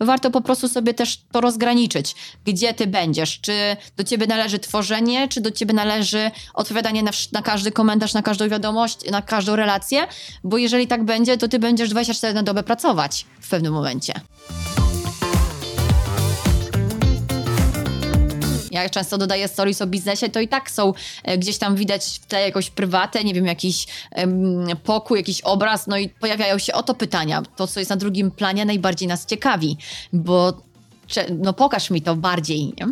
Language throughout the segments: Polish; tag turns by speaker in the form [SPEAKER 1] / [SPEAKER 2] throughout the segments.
[SPEAKER 1] warto po prostu sobie też to rozgraniczyć, gdzie ty będziesz. Czy do ciebie należy tworzenie, czy do ciebie należy odpowiadanie na, na każdy komentarz, na każdą wiadomość, na każdą relację, bo jeżeli tak będzie, to ty będziesz 24 na dobę pracować w pewnym momencie. Ja często dodaję stories o biznesie, to i tak są e, gdzieś tam widać w tle jakąś prywatę, nie wiem, jakiś em, pokój, jakiś obraz, no i pojawiają się oto pytania. To, co jest na drugim planie, najbardziej nas ciekawi, bo no pokaż mi to bardziej. Nie?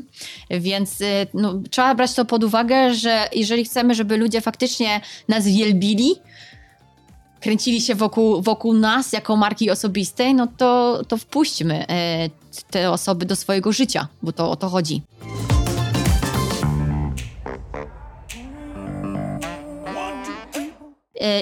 [SPEAKER 1] Więc y, no, trzeba brać to pod uwagę, że jeżeli chcemy, żeby ludzie faktycznie nas wielbili, kręcili się wokół, wokół nas jako marki osobistej, no to, to wpuśćmy e, te osoby do swojego życia, bo to o to chodzi.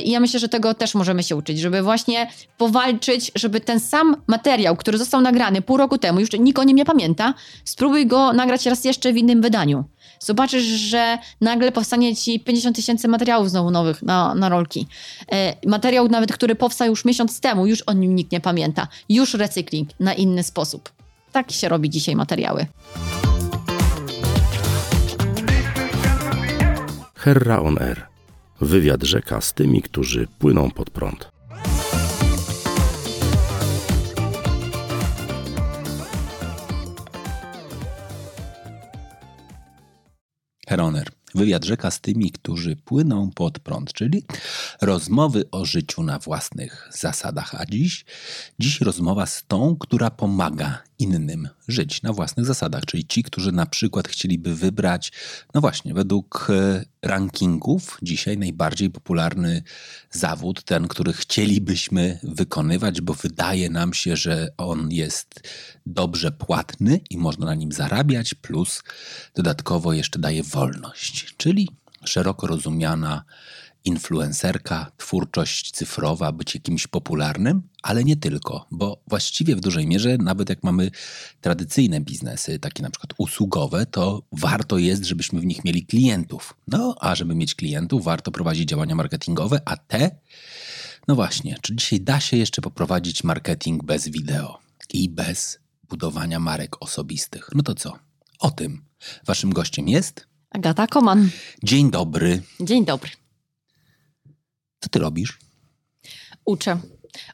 [SPEAKER 1] I ja myślę, że tego też możemy się uczyć, żeby właśnie powalczyć, żeby ten sam materiał, który został nagrany pół roku temu, już nikt o nim nie pamięta, spróbuj go nagrać raz jeszcze w innym wydaniu. Zobaczysz, że nagle powstanie ci 50 tysięcy materiałów znowu nowych na, na rolki. E, materiał nawet, który powstał już miesiąc temu, już o nim nikt nie pamięta. Już recykling na inny sposób. Tak się robi dzisiaj materiały.
[SPEAKER 2] Herra on Air. Wywiad rzeka z tymi, którzy płyną pod prąd.
[SPEAKER 3] Heroner. Wywiad rzeka z tymi, którzy płyną pod prąd, czyli rozmowy o życiu na własnych zasadach. A dziś, dziś rozmowa z tą, która pomaga innym żyć na własnych zasadach, czyli ci, którzy na przykład chcieliby wybrać, no właśnie, według e, rankingów dzisiaj najbardziej popularny zawód, ten, który chcielibyśmy wykonywać, bo wydaje nam się, że on jest dobrze płatny i można na nim zarabiać, plus dodatkowo jeszcze daje wolność, czyli szeroko rozumiana influencerka, twórczość cyfrowa, być jakimś popularnym, ale nie tylko, bo właściwie w dużej mierze, nawet jak mamy tradycyjne biznesy, takie na przykład usługowe, to warto jest, żebyśmy w nich mieli klientów. No, a żeby mieć klientów, warto prowadzić działania marketingowe, a te, no właśnie, czy dzisiaj da się jeszcze poprowadzić marketing bez wideo i bez budowania marek osobistych? No to co? O tym. Waszym gościem jest
[SPEAKER 1] Agata Koman.
[SPEAKER 3] Dzień dobry.
[SPEAKER 1] Dzień dobry.
[SPEAKER 3] Co ty robisz?
[SPEAKER 1] Uczę.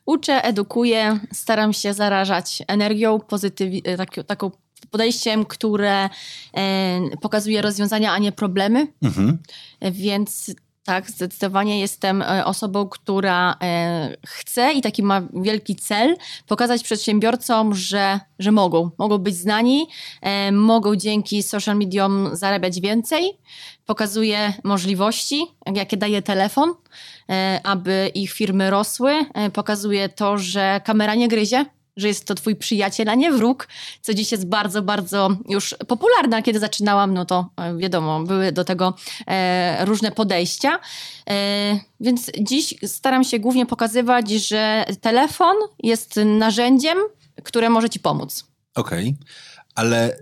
[SPEAKER 1] Uczę, edukuję, staram się zarażać energią, pozytyw- e, tak, taką podejściem, które e, pokazuje rozwiązania, a nie problemy. Mhm. Więc tak, zdecydowanie jestem e, osobą, która e, chce i taki ma wielki cel pokazać przedsiębiorcom, że, że mogą. Mogą być znani, e, mogą dzięki social mediom zarabiać więcej. Pokazuje możliwości, jakie daje telefon, aby ich firmy rosły. Pokazuje to, że kamera nie gryzie, że jest to twój przyjaciel, a nie wróg, co dziś jest bardzo, bardzo już popularne. Kiedy zaczynałam, no to e, wiadomo, były do tego e, różne podejścia. E, więc dziś staram się głównie pokazywać, że telefon jest narzędziem, które może ci pomóc.
[SPEAKER 3] Okej, okay. ale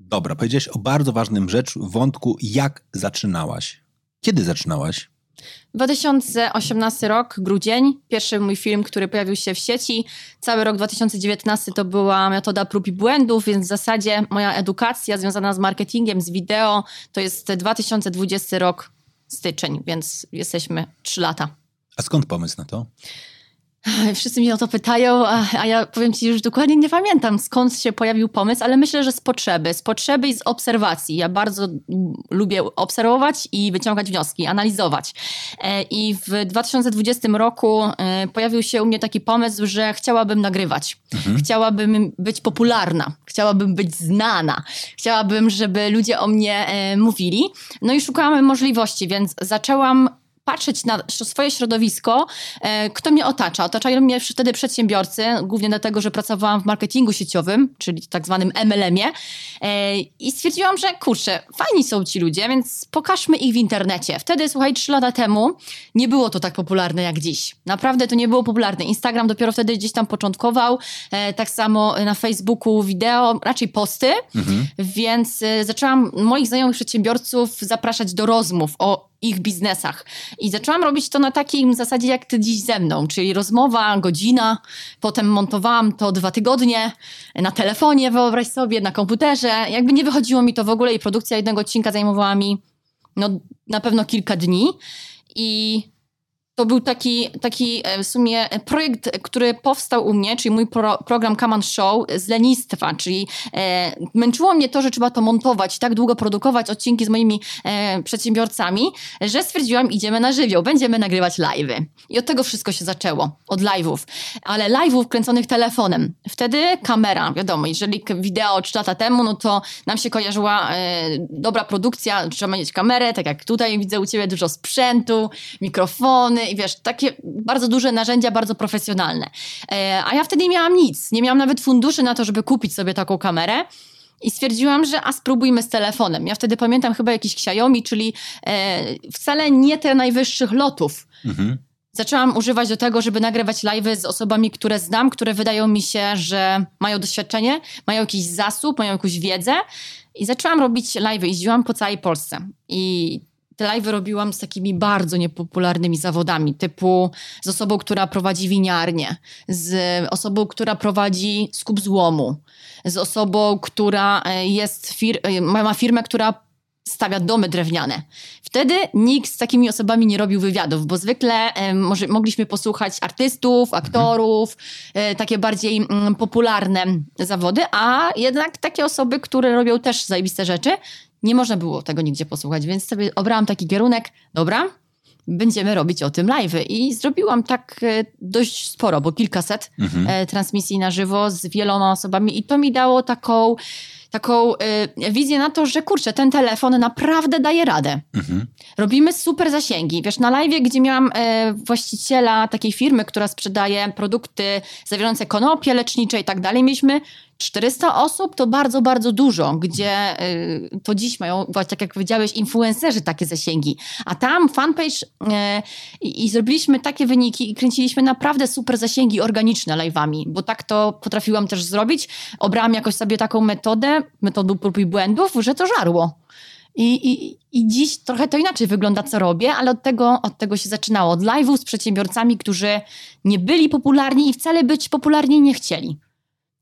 [SPEAKER 3] dobra, powiedziałeś o bardzo ważnym rzecz, wątku, jak zaczynałaś. Kiedy zaczynałaś?
[SPEAKER 1] 2018 rok, grudzień, pierwszy mój film, który pojawił się w sieci. Cały rok 2019 to była metoda prób i błędów, więc w zasadzie moja edukacja związana z marketingiem, z wideo, to jest 2020 rok, styczeń, więc jesteśmy 3 lata.
[SPEAKER 3] A skąd pomysł na to?
[SPEAKER 1] Wszyscy mnie o to pytają, a, a, ja powiem ci, już dokładnie nie pamiętam skąd się pojawił pomysł, ale myślę, że z potrzeby. Z potrzeby i z obserwacji. Ja bardzo lubię obserwować i wyciągać wnioski, analizować. E, I w 2020 roku e, pojawił się u mnie taki pomysł, że chciałabym nagrywać. Mhm. Chciałabym być popularna. Chciałabym być znana. Chciałabym, żeby ludzie o mnie e, mówili. No i szukałam możliwości, więc zaczęłam patrzeć na swoje środowisko, e, kto mnie otacza. Otaczają mnie wtedy przedsiębiorcy, głównie dlatego, że pracowałam w marketingu sieciowym, czyli tak zwanym MLM-ie e, i stwierdziłam, że kurczę, fajni są ci ludzie, więc pokażmy ich w internecie. Wtedy, słuchaj, trzy lata temu nie było to tak popularne jak dziś. Naprawdę to nie było popularne. Instagram dopiero wtedy gdzieś tam początkował, e, tak samo na Facebooku wideo, raczej posty, mhm. więc zaczęłam moich znajomych przedsiębiorców zapraszać do rozmów o ich biznesach. I zaczęłam robić to na takim zasadzie, jak ty dziś ze mną, czyli rozmowa, godzina, potem montowałam to dwa tygodnie na telefonie, wyobraź sobie, na komputerze. Jakby nie wychodziło mi to w ogóle i produkcja jednego odcinka zajmowała mi no, na pewno kilka dni. I to był taki, taki e, w sumie projekt, który powstał u mnie, czyli mój pro, program on Show z lenistwa, czyli e, męczyło mnie to, że trzeba to montować, tak długo produkować odcinki z moimi e, przedsiębiorcami, że stwierdziłam, idziemy na żywioł, będziemy nagrywać live'y. I od tego wszystko się zaczęło, od live'ów. Ale live'ów kręconych telefonem. Wtedy kamera, wiadomo, jeżeli wideo 3 lata temu, no to nam się kojarzyła e, dobra produkcja, trzeba mieć kamerę, tak jak tutaj widzę u ciebie dużo sprzętu, mikrofony, i wiesz, takie bardzo duże narzędzia, bardzo profesjonalne. E, a ja wtedy nie miałam nic, nie miałam nawet funduszy na to, żeby kupić sobie taką kamerę. I stwierdziłam, że a spróbujmy z telefonem. Ja wtedy pamiętam chyba jakiś Xiaomi, czyli e, wcale nie te najwyższych lotów. Mhm. Zaczęłam używać do tego, żeby nagrywać live z osobami, które znam, które wydają mi się, że mają doświadczenie, mają jakiś zasób, mają jakąś wiedzę. I zaczęłam robić live. Jeździłam po całej Polsce. I te live robiłam z takimi bardzo niepopularnymi zawodami, typu z osobą, która prowadzi winiarnię, z osobą, która prowadzi skup złomu, z osobą, która e, jest fir e, ma firmę, która stawia domy drewniane. Wtedy nikt z takimi osobami nie robił wywiadów, bo zwykle e, może, mogliśmy posłuchać artystów, aktorów, e, takie bardziej m, mm, popularne zawody, a jednak takie osoby, które robią też zajebiste rzeczy, nie można było tego nigdzie posłuchać, więc sobie obrałam taki kierunek, dobra, będziemy robić o tym live. I zrobiłam tak e, dość sporo, bo kilkaset mhm. E, transmisji na żywo z wieloma osobami i to mi dało taką taką y, wizję na to, że kurczę, ten telefon naprawdę daje radę. Mhm. Robimy super zasięgi. Wiesz, na live, gdzie miałam właściciela takiej firmy, która sprzedaje produkty zawierające konopie lecznicze i tak dalej, mieliśmy 400 osób to bardzo, bardzo dużo, gdzie y, to dziś mają, właśnie tak jak powiedziałeś, influencerzy takie zasięgi. A tam fanpage y, i zrobiliśmy takie wyniki i kręciliśmy naprawdę super zasięgi organiczne live'ami, bo tak to potrafiłam też zrobić. Obrałam jakoś sobie taką metodę, metodę prób i błędów, że to żarło. I, i, I dziś trochę to inaczej wygląda, co robię, ale od tego, od tego się zaczynało. Od live'ów z przedsiębiorcami, którzy nie byli popularni i wcale być popularni nie chcieli.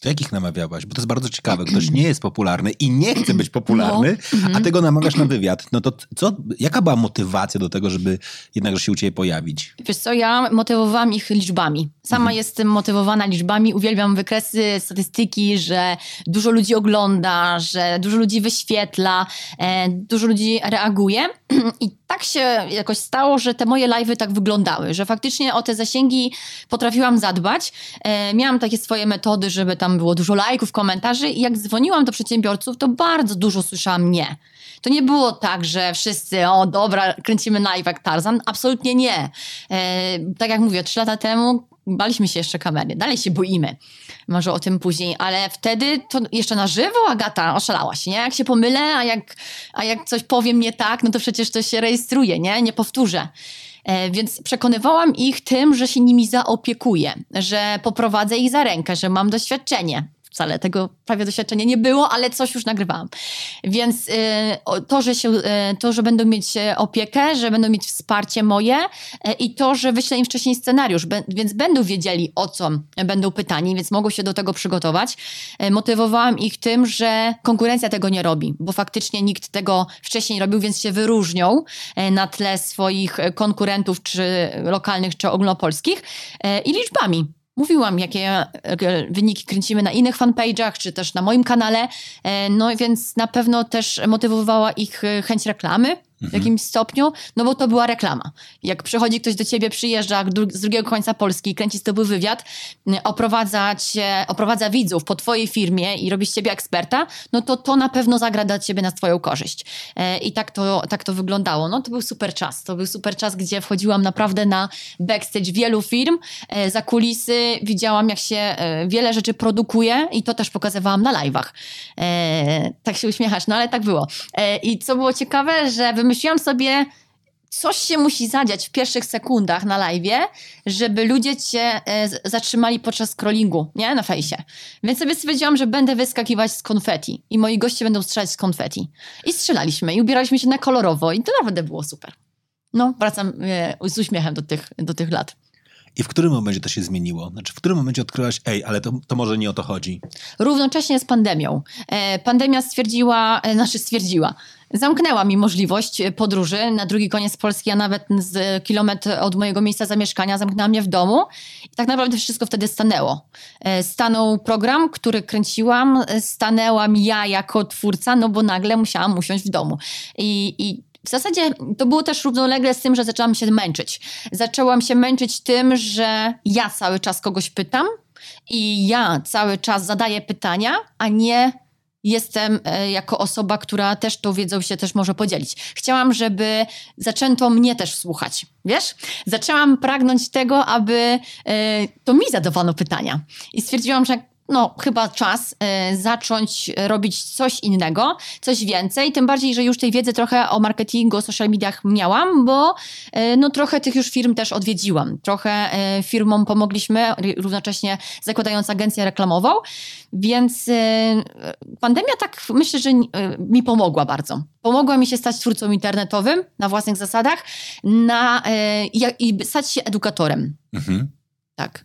[SPEAKER 3] Do jakich namawiałaś? Bo to jest bardzo ciekawe. Ktoś nie jest popularny i nie chce być popularny, no. a mhm. tego namawiasz na wywiad. No to co, jaka była motywacja do tego, żeby jednakże się u ciebie pojawić?
[SPEAKER 1] Wiesz co, ja motywowałam ich liczbami. Sama mhm. jestem motywowana liczbami. Uwielbiam wykresy, statystyki, że dużo ludzi ogląda, że dużo ludzi wyświetla, e, dużo ludzi reaguje. I tak się jakoś stało, że te moje live'y tak wyglądały, że faktycznie o te zasięgi potrafiłam zadbać. E, miałam takie swoje metody, żeby tam było dużo lajków, komentarzy i jak dzwoniłam do przedsiębiorców, to bardzo dużo słyszałam nie. To nie było tak, że wszyscy, o dobra, kręcimy live jak Tarzan. Absolutnie nie. E, tak jak mówię, trzy lata temu baliśmy się jeszcze kamery, dalej się boimy. Może o tym później, ale wtedy to jeszcze na żywo Agata oszalałaś, nie? Jak się pomylę, a jak, a jak coś powiem nie tak, no to przecież to się rejestruje, nie? Nie powtórzę. E, więc przekonywałam ich tym, że się nimi zaopiekuję, że poprowadzę ich za rękę, że mam doświadczenie wcale tego prawie doświadczenia nie było, ale coś już nagrywałam. Więc y, to, że się, y, to, że będą mieć e, opiekę, że będą mieć wsparcie moje y, i to, że wyślę im wcześniej scenariusz, więc będą wiedzieli o co będą pytani, więc mogą się do tego przygotować. Motywowałam ich tym, że konkurencja tego nie robi, bo faktycznie nikt tego wcześniej robił, więc się wyróżnią na tle swoich konkurentów, czy lokalnych, czy ogólnopolskich i liczbami Mówiłam, jakie wyniki kręcimy na innych fanpage'ach, czy też na moim kanale. E, no więc na pewno też motywowała ich e, chęć reklamy w mhm. jakimś stopniu, no bo to była reklama. Jak przychodzi ktoś do ciebie, przyjeżdża z drugiego końca Polski, kręci z tobą wywiad, oprowadza, cię, oprowadza widzów po twojej firmie i robi z ciebie eksperta, no to to na pewno zagra dla ciebie na twoją korzyść. E, I tak to, tak to wyglądało. No to był super czas. To był super czas, gdzie wchodziłam naprawdę na backstage wielu firm, e, za kulisy, widziałam jak się e, wiele rzeczy produkuje i to też pokazywałam na live'ach. Tak się uśmiechasz, no ale tak było. I co było ciekawe, że wymyśliłam sobie, coś się musi zadziać w pierwszych sekundach na live, żeby ludzie cię e, zatrzymali podczas scrollingu, nie? Na fejsie. Więc sobie stwierdziłam, że będę wyskakiwać z konfeti i moi goście będą strzelać z konfeti. I strzelaliśmy i ubieraliśmy się na kolorowo i to naprawdę było super. No, wracam e, z uśmiechem do tych, do tych lat.
[SPEAKER 3] I w którym momencie to się zmieniło? Znaczy, w którym momencie odkryłaś, ej, ale to, to może nie o to chodzi?
[SPEAKER 1] Równocześnie z pandemią. E, pandemia stwierdziła, e, znaczy stwierdziła, zamknęła mi możliwość podróży na drugi koniec Polski, a nawet z kilometr od mojego miejsca zamieszkania, zamknęła mnie w domu i tak naprawdę wszystko wtedy stanęło. E, stanął program, który kręciłam, stanęłam ja jako twórca, no bo nagle musiałam usiąść w domu. I, i w zasadzie to było też równolegle z tym, że zaczęłam się męczyć. Zaczęłam się męczyć tym, że ja cały czas kogoś pytam i ja cały czas zadaję pytania, a nie jestem e, jako osoba, która też tą wiedzą się też może podzielić. Chciałam, żeby zaczęto mnie też słuchać. Wiesz? Zaczęłam pragnąć tego, aby e, to mi zadawano pytania. I stwierdziłam, że no, chyba czas y, zacząć robić coś innego, coś więcej. Tym bardziej, że już tej wiedzy trochę o marketingu, o social mediach miałam, bo y, no, trochę tych już firm też odwiedziłam. Trochę y, firmom pomogliśmy, równocześnie zakładając agencję reklamową. Więc pandemia tak myślę, że mi pomogła bardzo. Pomogła mi się stać twórcą internetowym na własnych zasadach na, i stać się edukatorem. Mhm. Tak.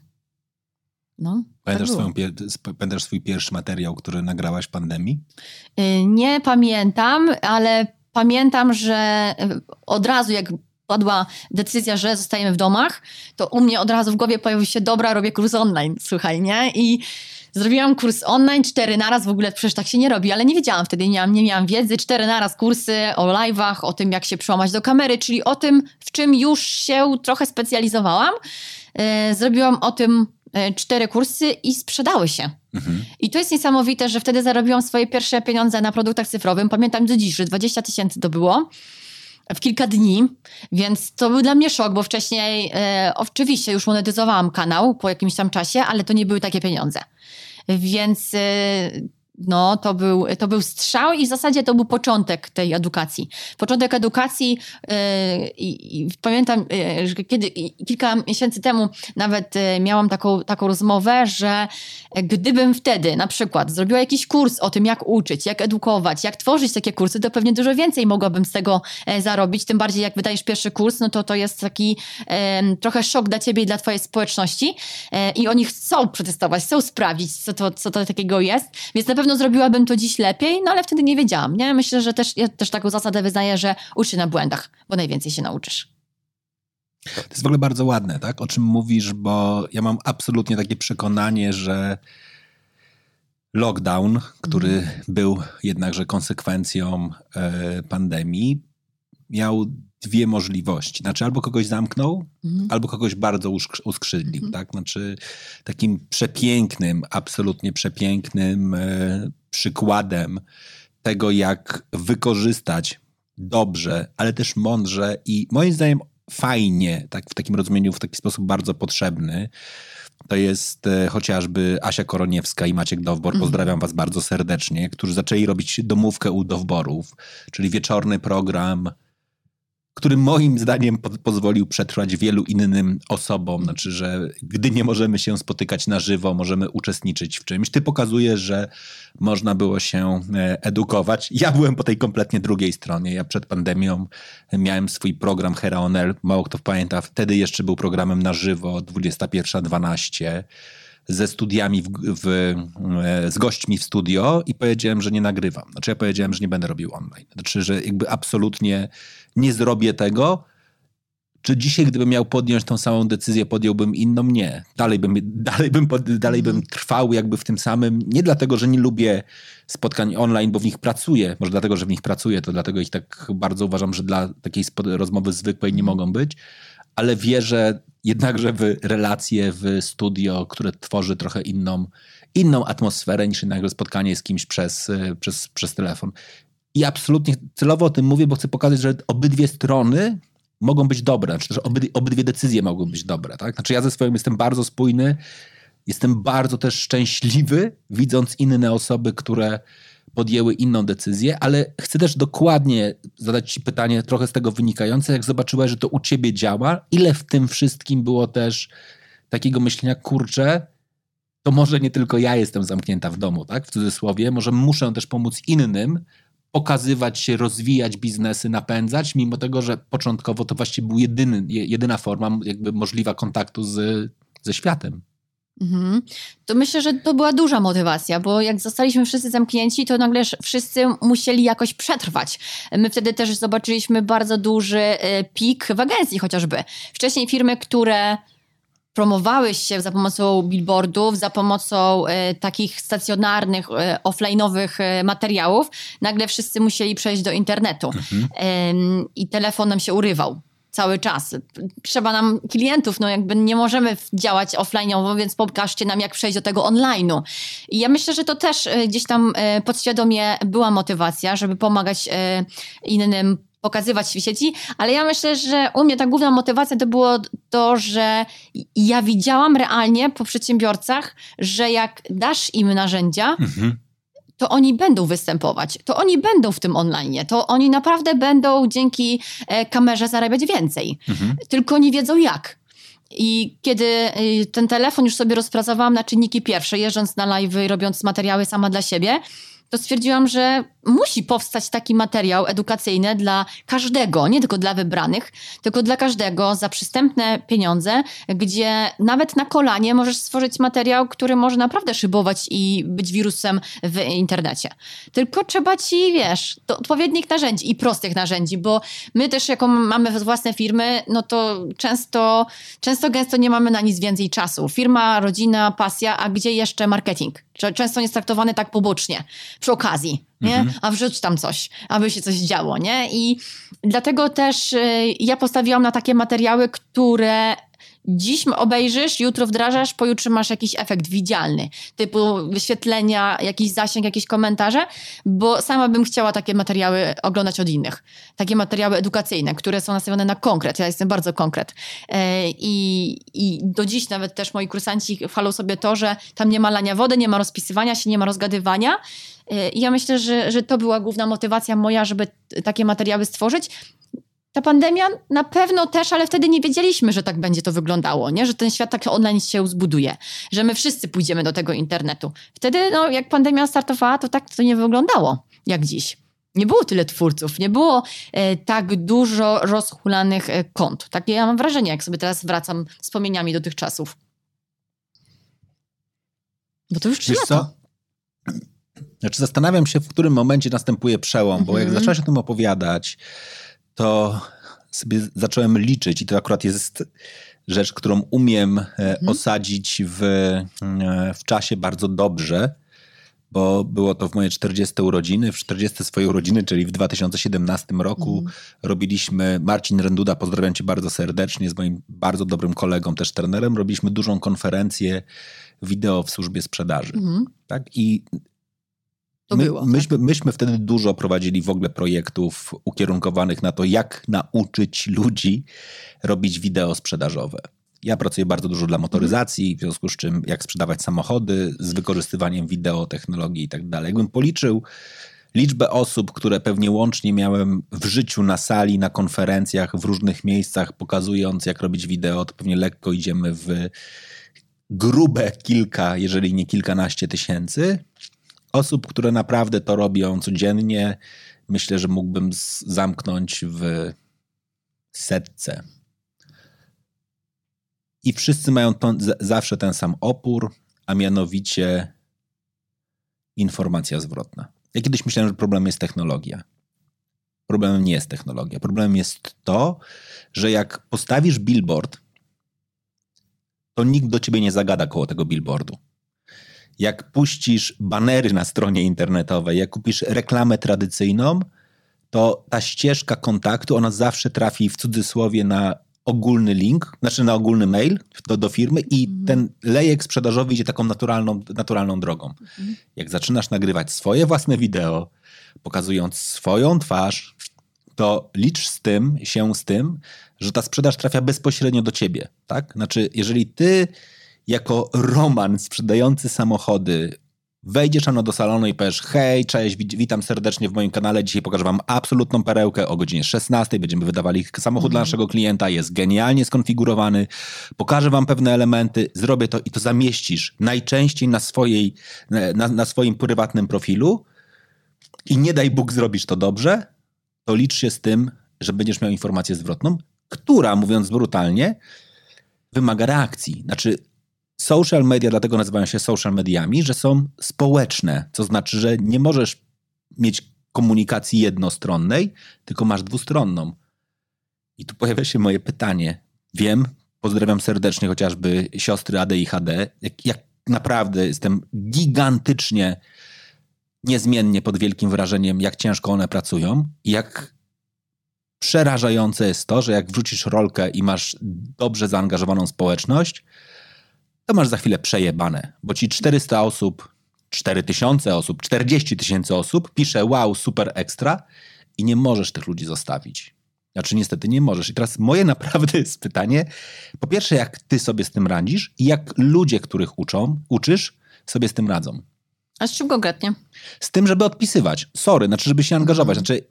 [SPEAKER 3] No, pamiętasz, tak swoją, pamiętasz swój pierwszy materiał, który nagrałaś w pandemii?
[SPEAKER 1] Y, nie pamiętam, ale pamiętam, że y, od razu jak padła decyzja, że zostajemy w domach, to u mnie od razu w głowie pojawił się, dobra, robię kurs online, słuchaj, nie? I zrobiłam kurs online, cztery naraz, w ogóle przecież tak się nie robi, ale nie wiedziałam wtedy, nie miałam, nie miałam wiedzy, cztery naraz kursy o live'ach, o tym, jak się przełamać do kamery, czyli o tym, w czym już się trochę specjalizowałam. Y, zrobiłam o tym cztery kursy i sprzedały się. Mhm. I to jest niesamowite, że wtedy zarobiłam swoje pierwsze pieniądze na produktach cyfrowych. Pamiętam do dziś, że 20 tysięcy to było w kilka dni, więc to był dla mnie szok, bo wcześniej e, oczywiście już monetyzowałam kanał po jakimś tam czasie, ale to nie były takie pieniądze. Więc e, no, to był, to był strzał i w zasadzie to był początek tej edukacji. Początek edukacji yy, i, pamiętam, yy, że kiedy kilka miesięcy temu nawet yy, miałam taką, taką rozmowę, że gdybym wtedy na przykład zrobiła jakiś kurs o tym, jak uczyć, jak edukować, jak tworzyć takie kursy, to pewnie dużo więcej mogłabym z tego e, zarobić. Tym bardziej jak wydajesz pierwszy kurs, no to to jest taki trochę szok dla ciebie i dla twojej społeczności e, i oni chcą przetestować, chcą sprawdzić, co to, co to takiego jest, więc na pewno pewno zrobiłabym to dziś lepiej, no ale wtedy nie wiedziałam, nie? Myślę, że też, ja też taką zasadę wyznaję, że ucz się na błędach, bo najwięcej się nauczysz.
[SPEAKER 3] To jest w ogóle bardzo ładne, tak? O czym mówisz, bo ja mam absolutnie takie przekonanie, że lockdown, który mm. był jednakże konsekwencją e, pandemii, miał dwie możliwości. Znaczy albo kogoś zamknął, mhm. albo kogoś bardzo uskrzydlił. Mhm. Tak? Znaczy takim przepięknym, absolutnie przepięknym e, przykładem tego, jak wykorzystać dobrze, ale też mądrze i moim zdaniem fajnie, tak w takim rozumieniu, w taki sposób bardzo potrzebny. To jest e, chociażby Asia Koroniewska i Maciek Dowbor, mhm. pozdrawiam was bardzo serdecznie, którzy zaczęli robić domówkę u Dowborów, czyli wieczorny program który moim zdaniem po pozwolił przetrwać wielu innym osobom. Znaczy, że gdy nie możemy się spotykać na żywo, możemy uczestniczyć w czymś. Ty pokazujesz, że można było się e, edukować. Ja byłem po tej kompletnie drugiej stronie. Ja przed pandemią miałem swój program Heraonel. Mało kto pamięta, wtedy jeszcze był programem na żywo 21.12 ze studiami, w, w, e, z gośćmi w studio i powiedziałem, że nie nagrywam. Znaczy ja powiedziałem, że nie będę robił online. Znaczy, że jakby absolutnie nie zrobię tego. Czy dzisiaj, gdybym miał podjąć tą samą decyzję, podjąłbym inną? Nie. Dalej bym, dalej bym, dalej bym trwał jakby w tym samym. Nie dlatego, że nie lubię spotkań online, bo w nich pracuję. Może dlatego, że w nich pracuję, to dlatego ich tak bardzo uważam, że dla takiej rozmowy zwykłej nie mogą być. Ale wierzę jednakże w relacje, w studio, które tworzy trochę inną, inną atmosferę niż jednakże spotkanie z kimś przez, przez, przez telefon. I absolutnie celowo o tym mówię, bo chcę pokazać, że obydwie strony mogą być dobre, znaczy też obydwie, obydwie decyzje mogą być dobre. Tak? Znaczy ja ze swoim jestem bardzo spójny, jestem bardzo też szczęśliwy, widząc inne osoby, które podjęły inną decyzję, ale chcę też dokładnie zadać Ci pytanie, trochę z tego wynikające, jak zobaczyłaś, że to u Ciebie działa, ile w tym wszystkim było też takiego myślenia, kurczę, to może nie tylko ja jestem zamknięta w domu, tak, w cudzysłowie, może muszę też pomóc innym, pokazywać się, rozwijać biznesy, napędzać, mimo tego, że początkowo to właściwie był jedyny, jedyna forma jakby możliwa kontaktu z, ze światem.
[SPEAKER 1] Mhm. To myślę, że to była duża motywacja, bo jak zostaliśmy wszyscy zamknięci, to nagle wszyscy musieli jakoś przetrwać. My wtedy też zobaczyliśmy bardzo duży e, pik w agencji chociażby. Wcześniej firmy, które promowały się za pomocą billboardów, za pomocą e, takich stacjonarnych, e, offline'owych e, materiałów, nagle wszyscy musieli przejść do internetu. Mhm. E, I telefon nam się urywał cały czas. Trzeba nam klientów, no jakby nie możemy działać offline'owo, więc pokażcie nam, jak przejść do tego online'u. I ja myślę, że to też e, gdzieś tam e, podświadomie była motywacja, żeby pomagać innym pokazywać w sieci, ale ja myślę, że u mnie ta główna motywacja to było to, że ja widziałam realnie po przedsiębiorcach, że jak dasz im narzędzia, mhm. to oni będą występować, to oni będą w tym online, to oni naprawdę będą dzięki e, kamerze zarabiać więcej. Mhm. Tylko nie wiedzą jak. I kiedy e, ten telefon już sobie rozpracowałam na czynniki pierwsze, jeżdżąc na live, robiąc materiały sama dla siebie, to stwierdziłam, że musi powstać taki materiał edukacyjny dla każdego, nie tylko dla wybranych, tylko dla każdego za przystępne pieniądze, gdzie nawet na kolanie możesz stworzyć materiał, który może naprawdę szybować i być wirusem w internecie. Tylko trzeba ci, wiesz, odpowiednich narzędzi i prostych narzędzi, bo my też, jako mamy własne firmy, no to często, często gęsto nie mamy na nic więcej czasu. Firma, rodzina, pasja, a gdzie jeszcze marketing? Często jest traktowany tak pobocznie, przy okazji nie? Mhm. A wrzuć tam coś, aby się coś działo, nie? I dlatego też y, ja postawiłam na takie materiały, które dziś obejrzysz, jutro wdrażasz, pojutrze masz jakiś efekt widzialny, typu wyświetlenia, jakiś zasięg, jakieś komentarze, bo sama bym chciała takie materiały oglądać od innych. Takie materiały edukacyjne, które są nastawione na konkret. Ja jestem bardzo konkret. E, I, i do dziś nawet też moi kursanci chwalą sobie to, że tam nie ma lania wody, nie ma rozpisywania się, nie ma rozgadywania. I ja myślę, że, że to była główna motywacja moja, żeby takie materiały stworzyć. Ta pandemia na pewno też, ale wtedy nie wiedzieliśmy, że tak będzie to wyglądało, nie? że ten świat tak online się zbuduje, że my wszyscy pójdziemy do tego internetu. Wtedy, no, jak pandemia startowała, to tak to nie wyglądało jak dziś. Nie było tyle twórców, nie było e, tak dużo rozhulanych e, kont. Takie ja mam wrażenie, jak sobie teraz wracam wspomnieniami do tych czasów. Bo to już trzy lata.
[SPEAKER 3] Znaczy zastanawiam się, w którym momencie następuje przełom, bo jak mhm. zaczęłaś o tym opowiadać, to sobie zacząłem liczyć i to akurat jest rzecz, którą umiem e, mhm. osadzić w, e, w czasie bardzo dobrze, bo było to w moje 40 urodziny. W 40 swojej urodziny, czyli w 2017 roku, mhm. robiliśmy, Marcin Renduda, pozdrawiam cię bardzo serdecznie, z moim bardzo dobrym kolegą, też trenerem, robiliśmy dużą konferencję wideo w służbie sprzedaży. Tak? I
[SPEAKER 1] to
[SPEAKER 3] My,
[SPEAKER 1] było.
[SPEAKER 3] Myśmy, tak? myśmy wtedy dużo prowadzili w ogóle projektów ukierunkowanych na to, jak nauczyć ludzi robić wideo sprzedażowe. Ja pracuję bardzo dużo dla motoryzacji, w związku z czym jak sprzedawać samochody z wykorzystywaniem wideo, technologii i tak dalej. Jakbym policzył liczbę osób, które pewnie łącznie miałem w życiu na sali, na konferencjach, w różnych miejscach, pokazując jak robić wideo, to pewnie lekko idziemy w grube kilka, jeżeli nie kilkanaście tysięcy osób, które naprawdę to robią codziennie, myślę, że mógłbym zamknąć w setce. I wszyscy mają zawsze ten sam opór, a mianowicie informacja zwrotna. Ja kiedyś myślałem, że problemem jest technologia. Problemem nie jest technologia. Problemem jest to, że jak postawisz billboard, to nikt do ciebie nie zagada koło tego billboardu jak puścisz banery na stronie internetowej, jak kupisz reklamę tradycyjną, to ta ścieżka kontaktu, ona zawsze trafi w cudzysłowie na ogólny link, znaczy na ogólny mail do, do firmy i mhm. ten lejek sprzedażowy idzie taką naturalną, naturalną drogą. Mhm. Jak zaczynasz nagrywać swoje własne wideo, pokazując swoją twarz, to licz z tym, się z tym, że ta sprzedaż trafia bezpośrednio do ciebie. Tak? Znaczy, jeżeli ty jako Roman sprzedający samochody. Wejdziesz ano do salonu i powiesz hej, cześć, witam serdecznie w moim kanale, dzisiaj pokażę wam absolutną perełkę o godzinie 16, będziemy wydawali samochód mm. dla naszego klienta, jest genialnie skonfigurowany, pokażę wam pewne elementy, zrobię to i to zamieścisz najczęściej na, swojej, na, na swoim prywatnym profilu, i nie daj Bóg zrobisz to dobrze, to licz się z tym, że będziesz miał informację zwrotną, która, mówiąc brutalnie, wymaga reakcji. Znaczy, social media dlatego nazywają się social mediami, że są społeczne, co znaczy, że nie możesz mieć komunikacji jednostronnej, tylko masz dwustronną. I tu pojawia się moje pytanie. Wiem, pozdrawiam serdecznie chociażby siostry ADHD, jak, jak naprawdę jestem gigantycznie niezmiennie pod wielkim wrażeniem, jak ciężko one pracują i jak przerażające jest to, że jak wrzucisz rolkę i masz dobrze zaangażowaną społeczność, to masz za chwilę przejebane, bo ci 400 osób, 4000 osób, 40 tysięcy osób pisze wow, super ekstra i nie możesz tych ludzi zostawić. Znaczy niestety nie możesz. I teraz moje naprawdę jest pytanie, po pierwsze jak ty sobie z tym radzisz i jak ludzie, których uczą, uczysz, sobie z tym radzą.
[SPEAKER 1] A z czym konkretnie?
[SPEAKER 3] Z tym, żeby odpisywać. Sorry, znaczy, żeby się angażować. Znaczy,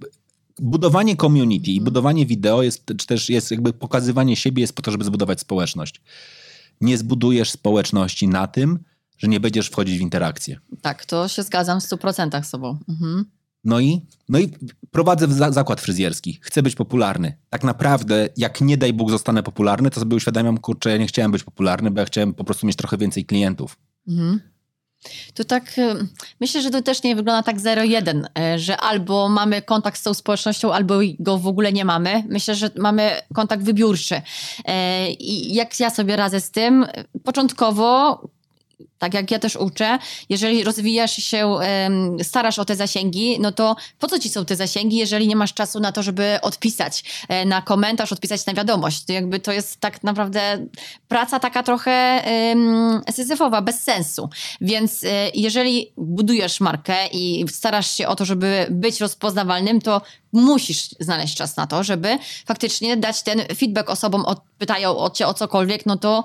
[SPEAKER 3] budowanie community i budowanie wideo jest czy też jest jakby pokazywanie siebie jest po to, żeby zbudować społeczność. Nie zbudujesz społeczności na tym, że nie będziesz wchodzić w interakcję.
[SPEAKER 1] Tak, to się zgadzam w 100% z sobą. Mhm.
[SPEAKER 3] No i, no i prowadzę za zakład fryzjerski. Chcę być popularny. Tak naprawdę, jak nie daj Bóg zostanę popularny, to sobie uświadamiam, kurczę, ja nie chciałem być popularny, bo ja chciałem po prostu mieć trochę więcej klientów. Mhm.
[SPEAKER 1] To tak, y, myślę, że to też nie wygląda tak zero-jeden, y, że albo mamy kontakt z tą społecznością, albo go w ogóle nie mamy. Myślę, że mamy kontakt wybiórczy. Y, I jak ja sobie radzę z tym, początkowo tak jak ja też uczę, jeżeli rozwijasz się, starasz o te zasięgi, no to po co ci są te zasięgi, jeżeli nie masz czasu na to, żeby odpisać e, na komentarz, odpisać na wiadomość. To jakby to jest tak naprawdę praca taka trochę syzyfowa, bez sensu. Więc e, jeżeli budujesz markę i starasz się o to, żeby być rozpoznawalnym, to musisz znaleźć czas na to, żeby faktycznie dać ten feedback osobom, pytają o cię o cokolwiek, no to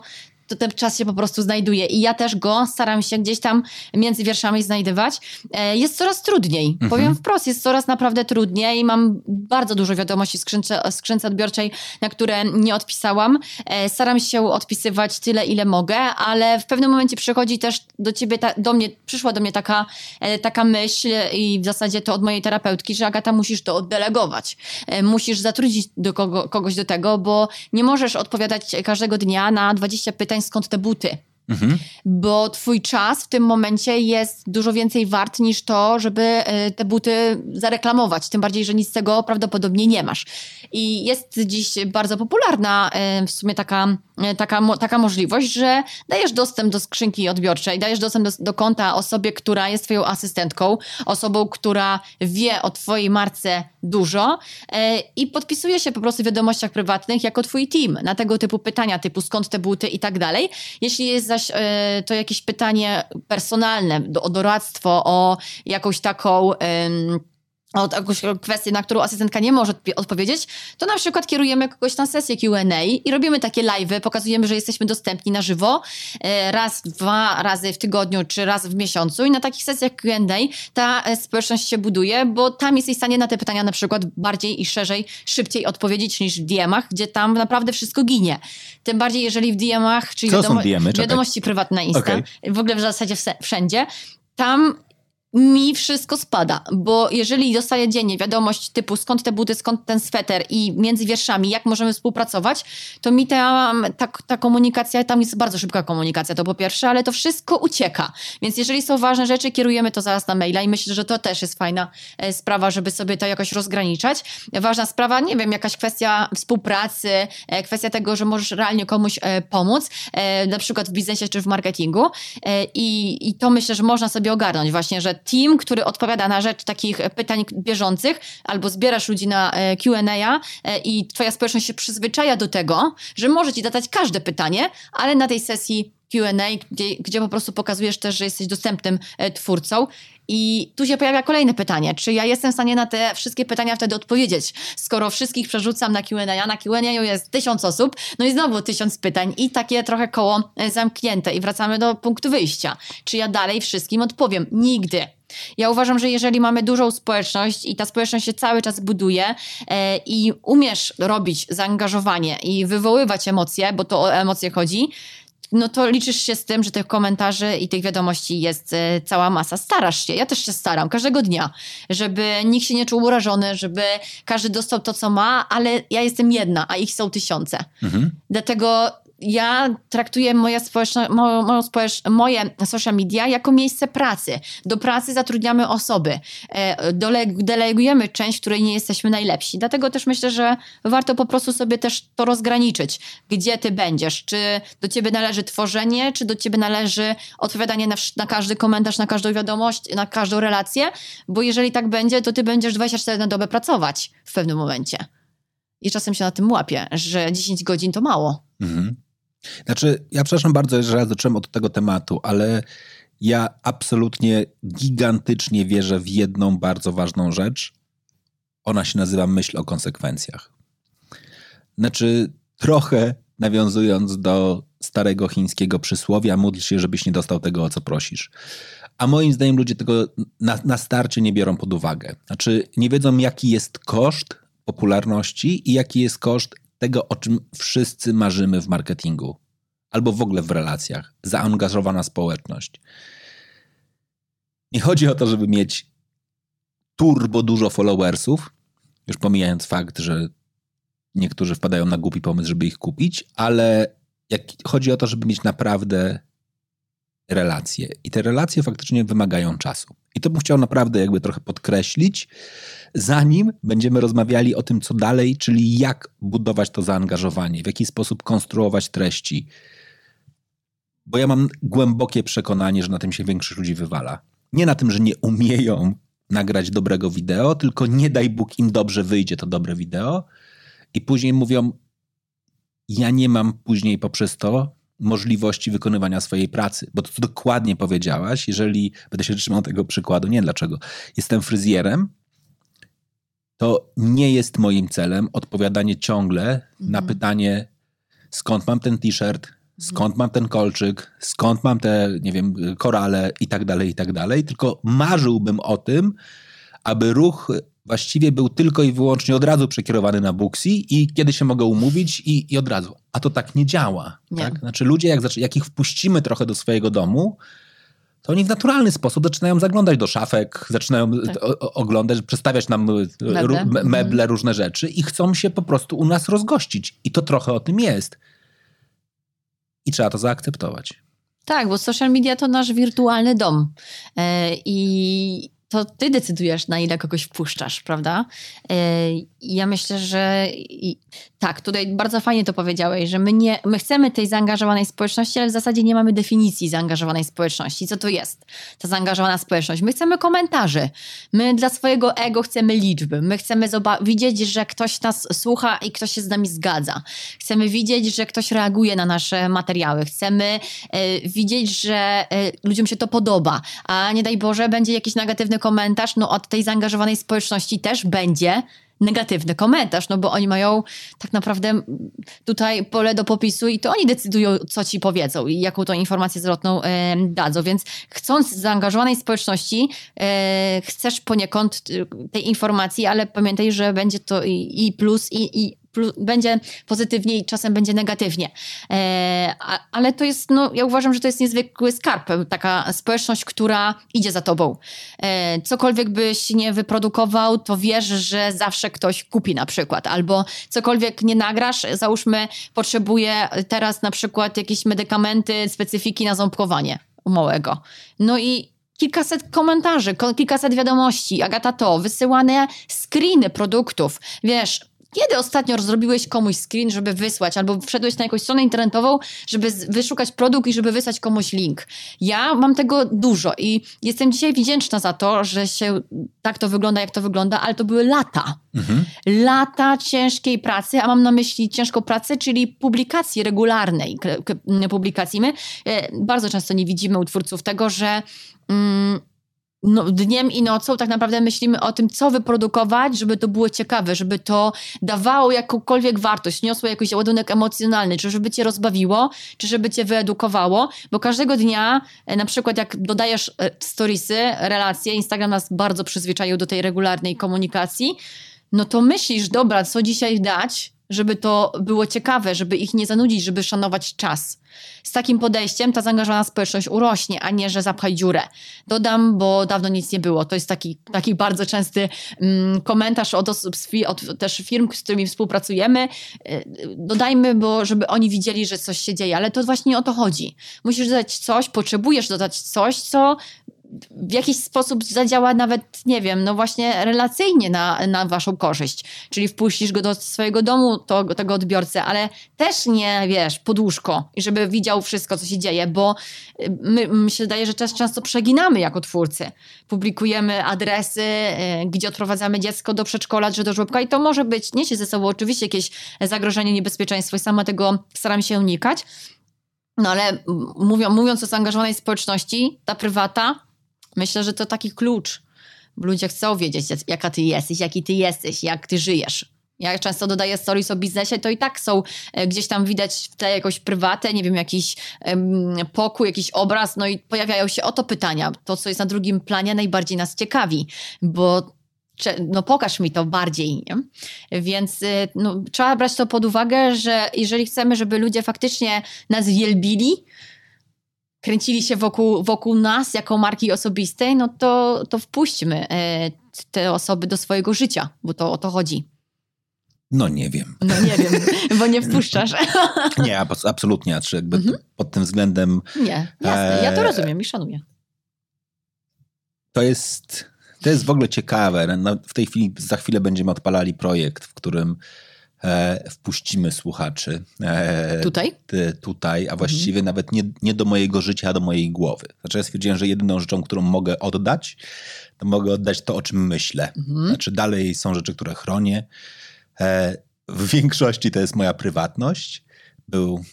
[SPEAKER 1] to ten czas się po prostu znajduje. I ja też go staram się gdzieś tam między wierszami znajdywać. E, jest coraz trudniej. Mhm. Powiem wprost, jest coraz naprawdę trudniej. Mam bardzo dużo wiadomości w skrzynce, skrzynce odbiorczej, na które nie odpisałam. E, staram się odpisywać tyle, ile mogę, ale w pewnym momencie przychodzi też do ciebie, ta, do mnie, przyszła do mnie taka, e, taka myśl i w zasadzie to od mojej terapeutki, że Agata musisz to oddelegować. Musisz zatrudnić do kogo, kogoś do tego, bo nie możesz odpowiadać każdego dnia na 20 pytań skąd te buty. Mhm. Bo twój czas w tym momencie jest dużo więcej wart niż to, żeby e, te buty zareklamować. Tym bardziej, że nic z tego prawdopodobnie nie masz. I jest dziś bardzo popularna e, w sumie taka, e, taka, taka możliwość, że dajesz dostęp do skrzynki odbiorczej, dajesz dostęp do, do konta osobie, która jest twoją asystentką, osobą, która wie o twojej marce dużo i podpisuje się po prostu w wiadomościach prywatnych jako twój team na tego typu pytania, typu skąd te buty i tak dalej. Jeśli jest za zaś e, to jakieś pytanie personalne, o doradztwo, o jakąś taką o jakąś kwestię, na którą asystentka nie może odpowiedzieć, to na przykład kierujemy kogoś na sesję Q&A i robimy takie live'y, pokazujemy, że jesteśmy dostępni na żywo e, raz, dwa razy w tygodniu czy raz w miesiącu i na takich sesjach Q&A ta e, społeczność się buduje, bo tam jesteś w stanie na te pytania na przykład bardziej i szerzej, szybciej odpowiedzieć niż w DM-ach, gdzie tam naprawdę wszystko ginie. Tym bardziej, jeżeli w DM-ach, czyli
[SPEAKER 3] wiadomo,
[SPEAKER 1] wiadomości prywatne Insta, okay. w ogóle w zasadzie wszędzie, tam mi wszystko spada, bo jeżeli dostaję dziennie wiadomość typu skąd te buty, skąd ten sweter i między wierszami, jak możemy współpracować, to mi ta, ta, ta komunikacja, tam jest bardzo szybka komunikacja, to po pierwsze, ale to wszystko ucieka. Więc jeżeli są ważne rzeczy, kierujemy to zaraz na maila i myślę, że to też jest fajna e, sprawa, żeby sobie to jakoś rozgraniczać. Ważna sprawa, nie wiem, jakaś kwestia współpracy, e, kwestia tego, że możesz realnie komuś e, pomóc, na przykład w biznesie czy w marketingu i, i to myślę, że można sobie ogarnąć właśnie, że team, który odpowiada na rzecz takich pytań bieżących, albo zbierasz ludzi na e, QA e, i twoja społeczność się przyzwyczaja do tego, że może ci zadać każde pytanie, ale na tej sesji QA, gdzie, gdzie po prostu pokazujesz też, że jesteś dostępnym e, twórcą. I tu się pojawia kolejne pytanie, czy ja jestem w stanie na te wszystkie pytania wtedy odpowiedzieć, skoro wszystkich przerzucam na Q&A, na Q&A jest tysiąc osób, no i znowu tysiąc pytań i takie trochę koło zamknięte i wracamy do punktu wyjścia. Czy ja dalej wszystkim odpowiem? Nigdy. Ja uważam, że jeżeli mamy dużą społeczność i ta społeczność się cały czas buduje e, i umiesz robić zaangażowanie i wywoływać emocje, bo to o emocje chodzi, no to liczysz się z tym, że tych komentarzy i tych wiadomości jest e, cała masa. Starasz się, ja też się staram, każdego dnia, żeby nikt się nie czuł urażony, żeby każdy dostał to, co ma, ale ja jestem jedna, a ich są tysiące.
[SPEAKER 3] Mhm.
[SPEAKER 1] Dlatego ja traktuję moje, społeczno, moją, moją społecz, moje social media jako miejsce pracy. Do pracy zatrudniamy osoby, e, dole- delegujemy część, której nie jesteśmy najlepsi. Dlatego też myślę, że warto po prostu sobie też to rozgraniczyć, gdzie ty będziesz. Czy do ciebie należy tworzenie, czy do ciebie należy odpowiadanie na, na każdy komentarz, na każdą wiadomość, na każdą relację, bo jeżeli tak będzie, to ty będziesz 24 na dobę pracować w pewnym momencie. I czasem się na tym łapię, że 10 godzin to mało.
[SPEAKER 3] Mhm. Znaczy, ja przepraszam bardzo, że raz zacząłem od tego tematu, ale ja absolutnie gigantycznie wierzę w jedną bardzo ważną rzecz. Ona się nazywa myśl o konsekwencjach. Znaczy, trochę nawiązując do starego chińskiego przysłowia, módl się, żebyś nie dostał tego, o co prosisz. A moim zdaniem ludzie tego na, na starcie nie biorą pod uwagę. Znaczy, nie wiedzą, jaki jest koszt popularności i jaki jest koszt tego, o czym wszyscy marzymy w marketingu albo w ogóle w relacjach. Zaangażowana społeczność. Nie chodzi o to, żeby mieć turbo dużo followersów, już pomijając fakt, że niektórzy wpadają na głupi pomysł, żeby ich kupić, ale chodzi o to, żeby mieć naprawdę relacje. I te relacje faktycznie wymagają czasu. I to bym chciał naprawdę jakby trochę podkreślić, zanim będziemy rozmawiali o tym, co dalej, czyli jak budować to zaangażowanie, w jaki sposób konstruować treści. Bo ja mam głębokie przekonanie, że na tym się większość ludzi wywala. Nie na tym, że nie umieją nagrać dobrego wideo, tylko nie daj Bóg im dobrze wyjdzie to dobre wideo i później mówią, ja nie mam później poprzez to możliwości wykonywania swojej pracy. Bo to, co dokładnie powiedziałaś, jeżeli będę się trzymał tego przykładu, nie dlaczego, jestem fryzjerem, to nie jest moim celem odpowiadanie ciągle na pytanie, skąd mam ten t-shirt, skąd mam ten kolczyk, skąd mam te, nie wiem, korale i tak dalej, i tak dalej, tylko marzyłbym o tym, aby ruch właściwie był tylko i wyłącznie od razu przekierowany na Booksy i kiedy się mogę umówić i, i od razu. A to tak nie działa.
[SPEAKER 1] Nie.
[SPEAKER 3] Tak? Znaczy ludzie, jak, jak ich wpuścimy trochę do swojego domu, to oni w naturalny sposób zaczynają zaglądać do szafek, zaczynają
[SPEAKER 1] Tak.
[SPEAKER 3] o, oglądać, przedstawiać nam y,
[SPEAKER 1] Meble.
[SPEAKER 3] ró- me-
[SPEAKER 1] Mhm.
[SPEAKER 3] meble, różne rzeczy i chcą się po prostu u nas rozgościć. I to trochę o tym jest. I trzeba to zaakceptować.
[SPEAKER 1] Tak, bo social media to nasz wirtualny dom. E, I to ty decydujesz, na ile kogoś wpuszczasz, prawda? E, ja myślę, że tak, tutaj bardzo fajnie to powiedziałeś, że my, nie, my chcemy tej zaangażowanej społeczności, ale w zasadzie nie mamy definicji zaangażowanej społeczności. Co to jest ta zaangażowana społeczność? My chcemy komentarzy. My dla swojego ego chcemy liczby. My chcemy widzieć, że ktoś nas słucha i ktoś się z nami zgadza. Chcemy widzieć, że ktoś reaguje na nasze materiały. Chcemy e, widzieć, że e, ludziom się to podoba. A nie daj Boże, będzie jakiś negatywny komentarz, no od tej zaangażowanej społeczności też będzie negatywny komentarz, no bo oni mają tak naprawdę tutaj pole do popisu i to oni decydują, co ci powiedzą i jaką tą informację zwrotną e, dadzą. Więc chcąc zaangażowanej społeczności, e, chcesz poniekąd e, tej informacji, ale pamiętaj, że będzie to i, i plus, i, i plus, będzie pozytywnie i czasem będzie negatywnie. E, a, ale to jest, no, ja uważam, że to jest niezwykły skarb, taka społeczność, która idzie za tobą. E, cokolwiek byś nie wyprodukował, to wiesz, że zawsze ktoś kupi na przykład, albo cokolwiek nie nagrasz, załóżmy, potrzebuję teraz na przykład jakieś medykamenty, specyfiki na ząbkowanie małego. No i kilkaset komentarzy, ko- kilkaset wiadomości, Agata to, wysyłane screeny produktów, wiesz, kiedy ostatnio zrobiłeś komuś screen, żeby wysłać, albo wszedłeś na jakąś stronę internetową, żeby wyszukać produkt i żeby wysłać komuś link? Ja mam tego dużo i jestem dzisiaj wdzięczna za to, że się tak to wygląda, jak to wygląda, ale to były lata.
[SPEAKER 3] Mhm.
[SPEAKER 1] Lata ciężkiej pracy, a mam na myśli ciężką pracę, czyli publikacji regularnej publikacji. My e, bardzo często nie widzimy u twórców tego, że mm, no, dniem i nocą tak naprawdę myślimy o tym, co wyprodukować, żeby to było ciekawe, żeby to dawało jakąkolwiek wartość, niosło jakiś ładunek emocjonalny, czy żeby cię rozbawiło, czy żeby cię wyedukowało, bo każdego dnia, e, na przykład jak dodajesz e, storiesy, relacje, Instagram nas bardzo przyzwyczaił do tej regularnej komunikacji, no to myślisz, dobra, co dzisiaj dać, żeby to było ciekawe, żeby ich nie zanudzić, żeby szanować czas. Z takim podejściem ta zaangażowana społeczność urośnie, a nie, że zapchaj dziurę. Dodam, bo dawno nic nie było. To jest taki, taki bardzo częsty mm, komentarz od osób, od też firm, z którymi współpracujemy. Y, dodajmy, bo żeby oni widzieli, że coś się dzieje, ale to właśnie o to chodzi. Musisz dodać coś, potrzebujesz dodać coś, co w jakiś sposób zadziała nawet, nie wiem, no właśnie relacyjnie na, na waszą korzyść. Czyli wpuścisz go do swojego domu, to, tego odbiorcę, ale też nie, wiesz, pod łóżko i żeby widział wszystko, co się dzieje, bo y, my, mi się wydaje, że też często przeginamy jako twórcy. Publikujemy adresy, y, gdzie odprowadzamy dziecko do przedszkola czy do żłobka i to może być, niesie ze sobą oczywiście jakieś zagrożenie, niebezpieczeństwo i sama tego staram się unikać, no ale mówią, mówiąc o zaangażowanej społeczności, ta prywata Myślę, że to taki klucz. Ludzie chcą wiedzieć, jaka ty jesteś, jaki ty jesteś, jak ty żyjesz. Ja często dodaję stories o biznesie, to i tak są e, gdzieś tam widać w tle jakąś prywatę, nie wiem, jakiś pokój, jakiś obraz, no i pojawiają się oto pytania. To, co jest na drugim planie, najbardziej nas ciekawi, bo no pokaż mi to bardziej. Nie? Więc e, no, trzeba brać to pod uwagę, że jeżeli chcemy, żeby ludzie faktycznie nas wielbili, kręcili się wokół, wokół nas jako marki osobistej, no to, to wpuśćmy e, te osoby do swojego życia, bo to o to chodzi.
[SPEAKER 3] No nie wiem.
[SPEAKER 1] No nie wiem, bo nie wpuszczasz.
[SPEAKER 3] Nie, absolutnie. Znaczy jakby mhm. pod tym względem...
[SPEAKER 1] Nie, jasne. Ja to e, rozumiem i szanuję.
[SPEAKER 3] To jest, to jest w ogóle ciekawe. No, w tej chwili, za chwilę będziemy odpalali projekt, w którym e, wpuścimy słuchaczy.
[SPEAKER 1] E, tutaj?
[SPEAKER 3] Ty, tutaj, a właściwie mhm. nawet nie, nie do mojego życia, a do mojej głowy. Znaczy ja stwierdziłem, że jedyną rzeczą, którą mogę oddać, to mogę oddać to, o czym myślę. Mhm. Znaczy dalej są rzeczy, które chronię. E, w większości to jest moja prywatność. Był,